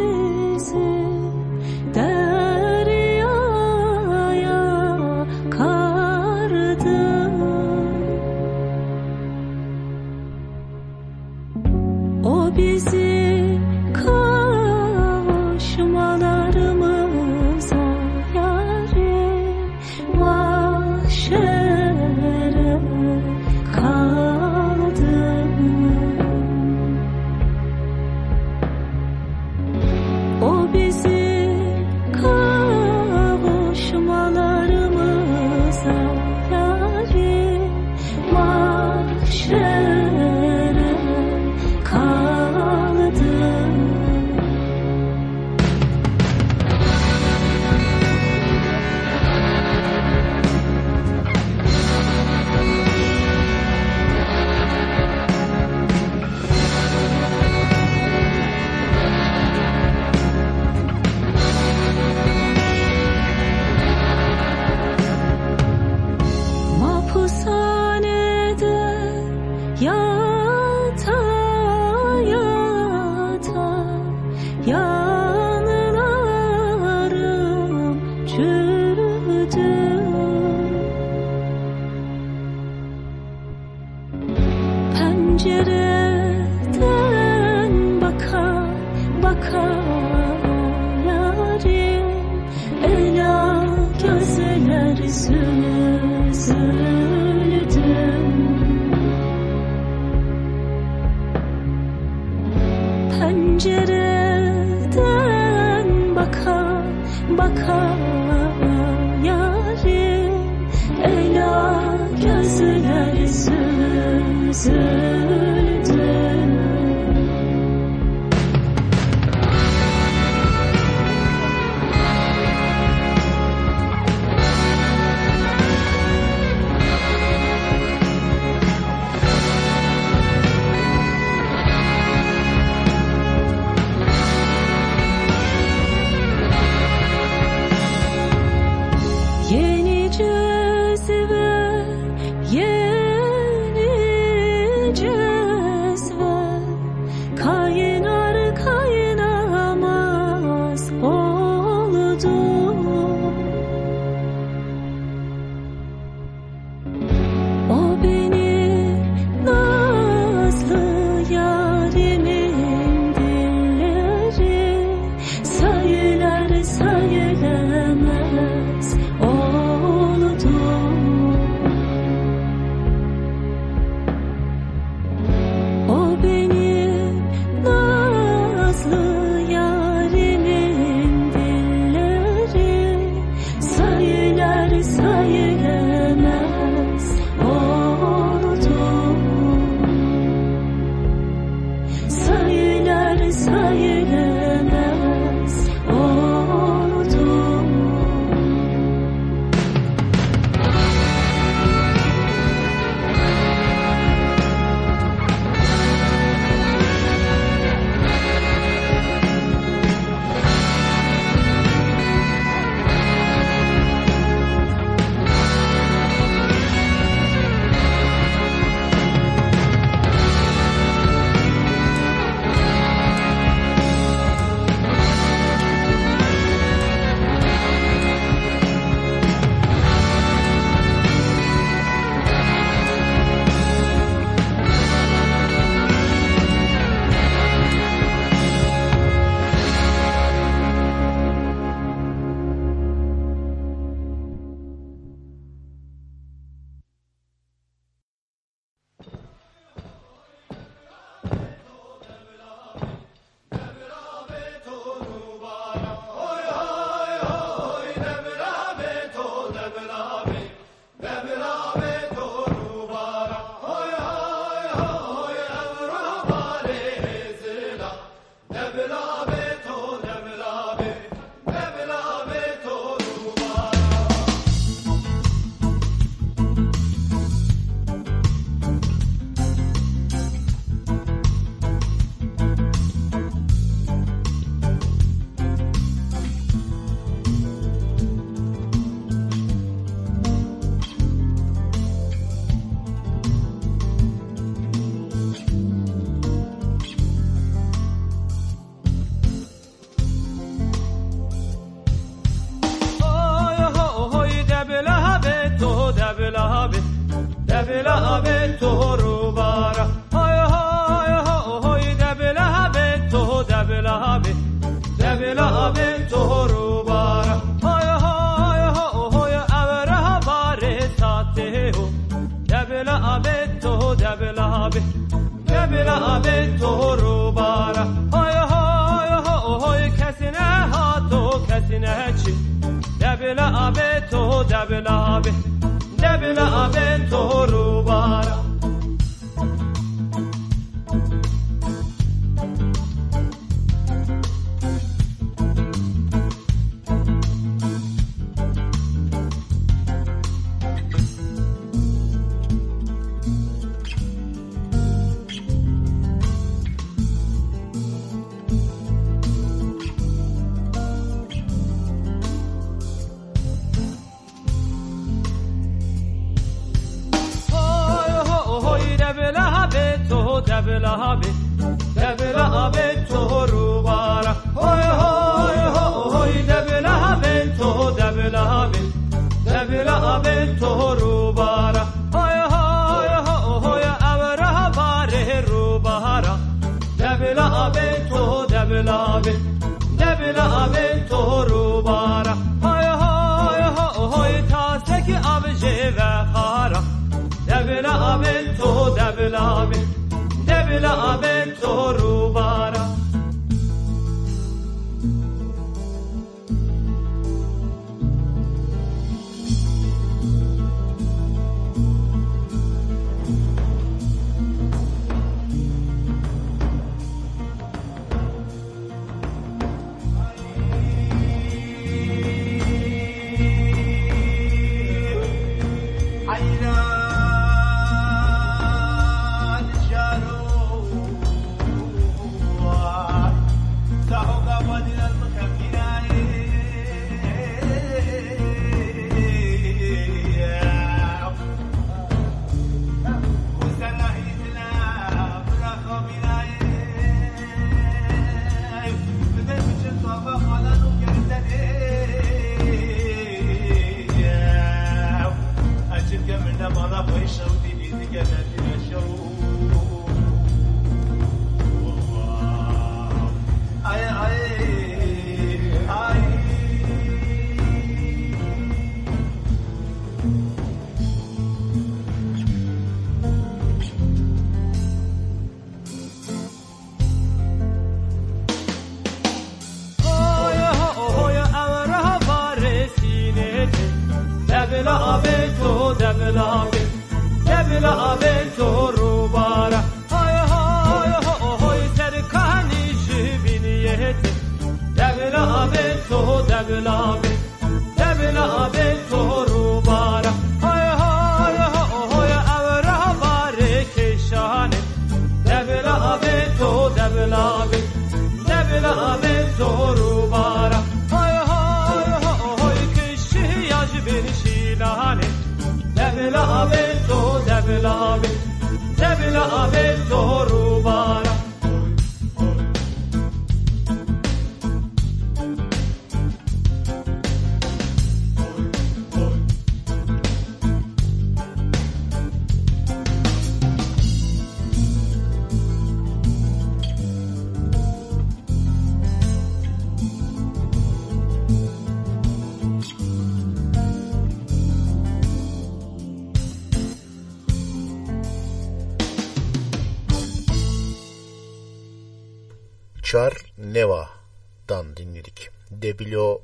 [SPEAKER 9] Char Neva'dan dinledik. Debilo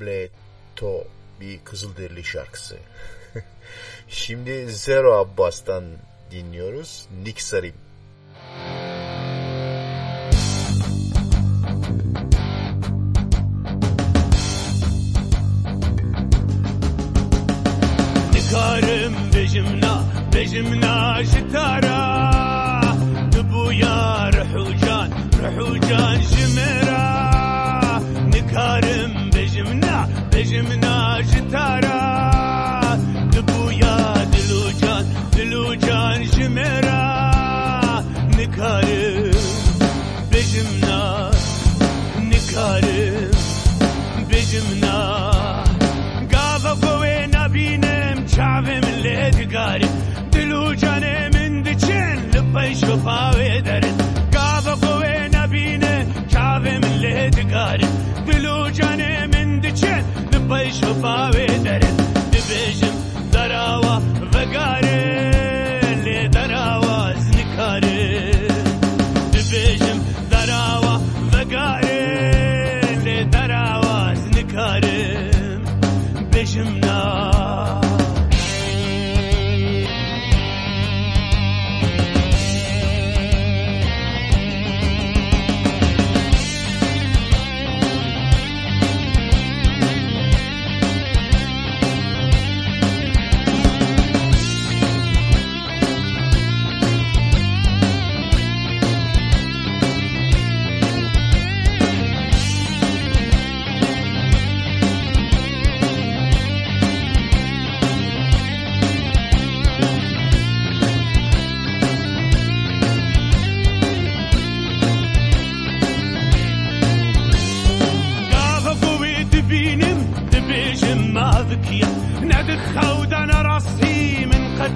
[SPEAKER 9] Bleto bir Kızılderili şarkısı. Şimdi Zero Abbas'tan dinliyoruz. Nick Sarim.
[SPEAKER 21] Nikarım rejimna, rejimna jitara. Kılcan jimera Nikarim bejimna Bejimna jitara. Dibuya dilucan Dilucan jimera Nikarim Bejimna Nikarim Bejimna. Gava kowe nabinem Çavim
[SPEAKER 22] ledgari Dilucan emin diçin Lıpay şopavi. دگار بلو جان من دچن نبای شفاوی درد نبیجم دراوا
[SPEAKER 21] وگار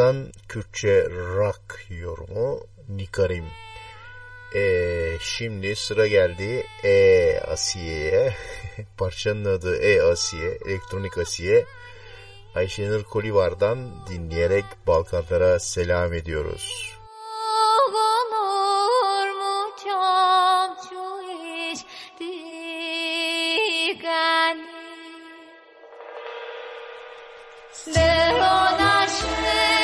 [SPEAKER 21] Abbas'tan Kürtçe rock yorumu Nikarim. Ee, şimdi sıra geldi E Asiye'ye. Parçanın adı E Asiye, Elektronik Asiye. Ayşenur Kolivar'dan dinleyerek Balkanlara selam ediyoruz.
[SPEAKER 23] olur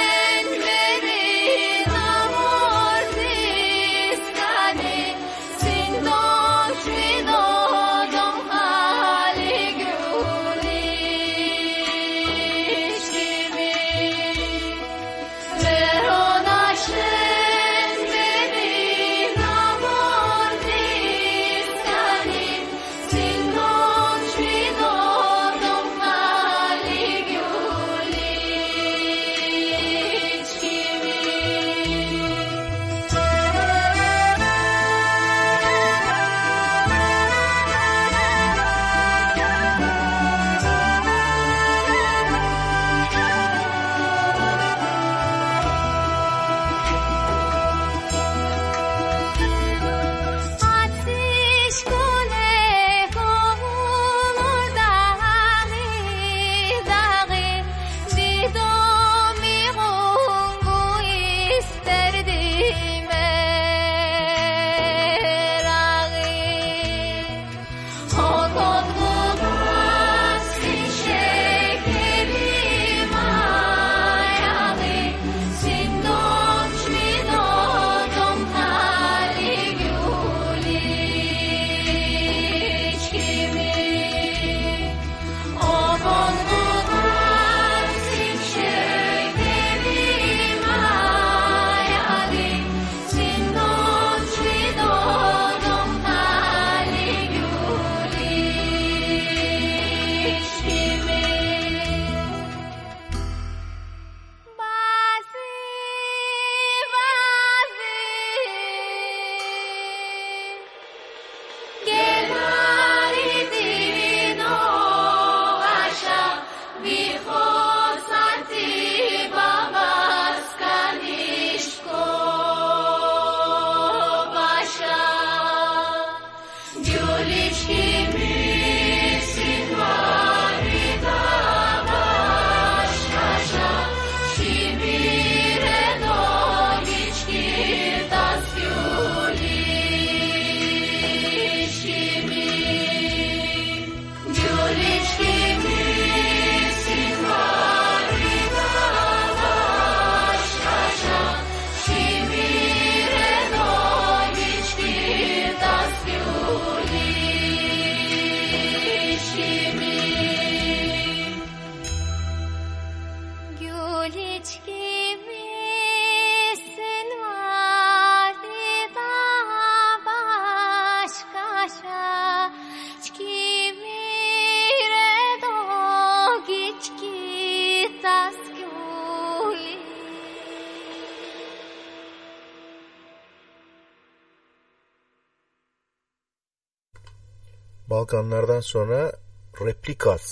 [SPEAKER 24] Balkanlardan sonra Replikas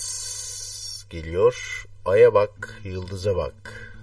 [SPEAKER 24] geliyor. Ay'a bak, yıldıza bak.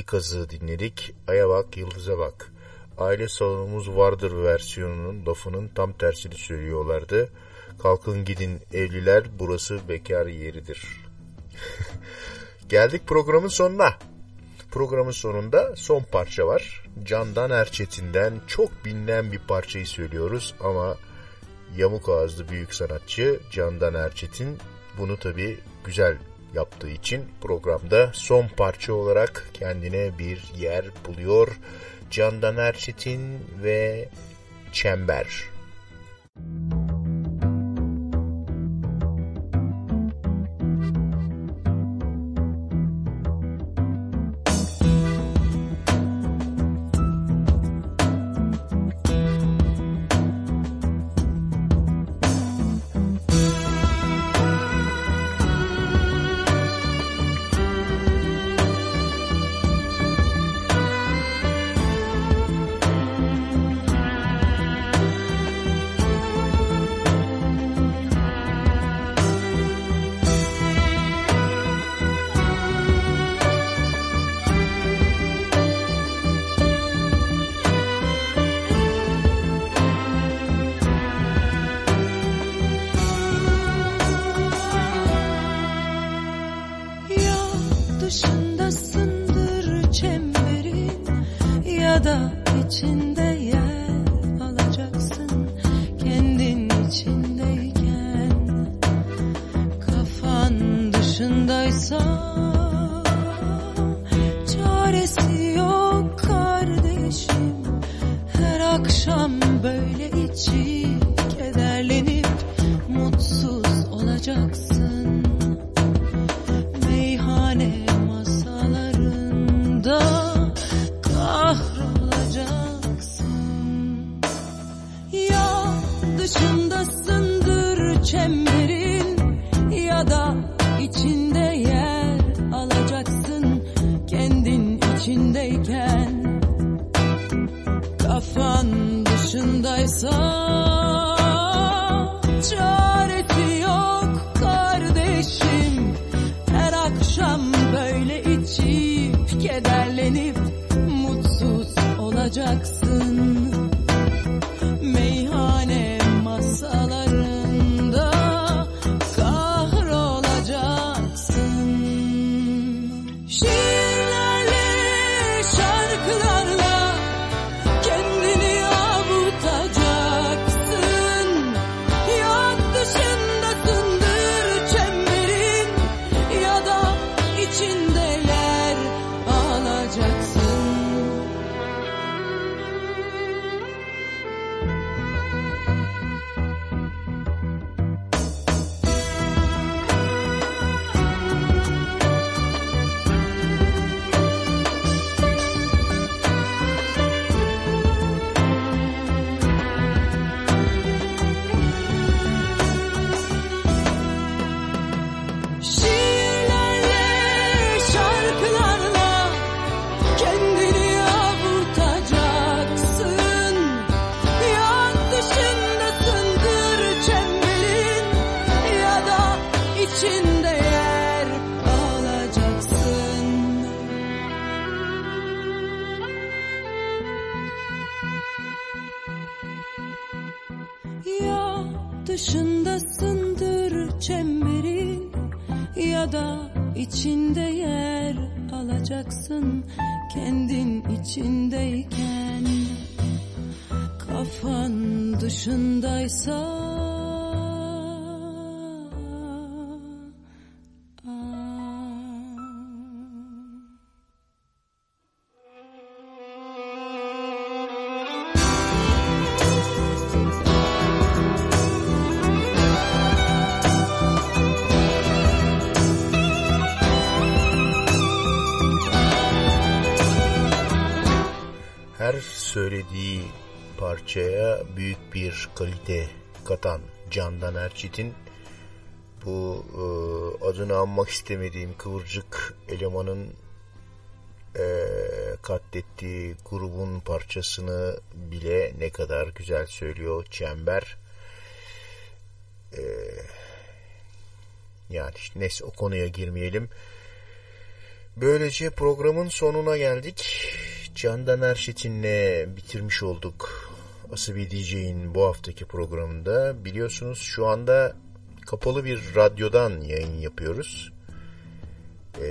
[SPEAKER 24] Bölümümüzde replikası dinledik. Aya bak, yıldıza bak. Aile salonumuz vardır versiyonunun lafının tam tersini söylüyorlardı. Kalkın gidin evliler burası bekar yeridir. Geldik programın sonuna. Programın sonunda son parça var. Candan Erçetin'den çok bilinen bir parçayı söylüyoruz ama yamuk ağızlı büyük sanatçı Candan Erçetin bunu tabi güzel yaptığı için programda son parça olarak kendine bir yer buluyor. Candan Erçetin ve Çember.
[SPEAKER 12] Ya alacaksın kendin içindeyken? Kafan dışındaysa
[SPEAKER 9] söylediği parçaya büyük bir kalite katan Candan Erçetin bu e, adını anmak istemediğim kıvırcık elemanın e, katlettiği grubun parçasını bile ne kadar güzel söylüyor Çember. E, yani işte neyse o konuya girmeyelim. Böylece programın sonuna geldik. Candan Erşetin'le bitirmiş olduk. Asabi DJ'in bu haftaki programında. Biliyorsunuz şu anda kapalı bir radyodan yayın yapıyoruz. Ee,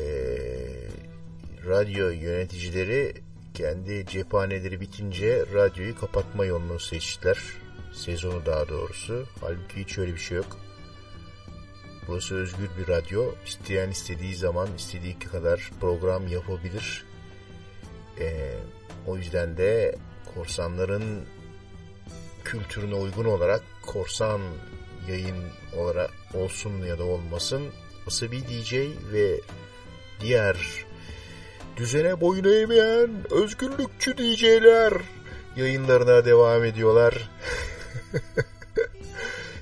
[SPEAKER 9] radyo yöneticileri kendi cephaneleri bitince radyoyu kapatma yolunu seçtiler. Sezonu daha doğrusu. Halbuki hiç öyle bir şey yok. Burası özgür bir radyo. İsteyen istediği zaman istediği kadar program yapabilir. Ee, o yüzden de korsanların kültürüne uygun olarak korsan yayın olarak olsun ya da olmasın Asabi DJ ve diğer düzene boyun eğmeyen özgürlükçü DJ'ler yayınlarına devam ediyorlar.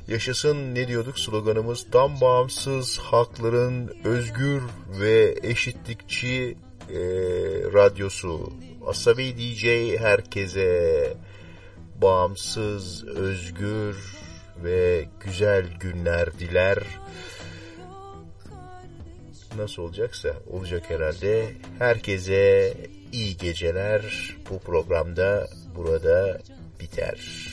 [SPEAKER 9] Yaşasın ne diyorduk sloganımız tam bağımsız hakların özgür ve eşitlikçi e, radyosu. Asabi DJ herkese bağımsız, özgür ve güzel günler diler. Nasıl olacaksa olacak herhalde. Herkese iyi geceler. Bu programda burada biter.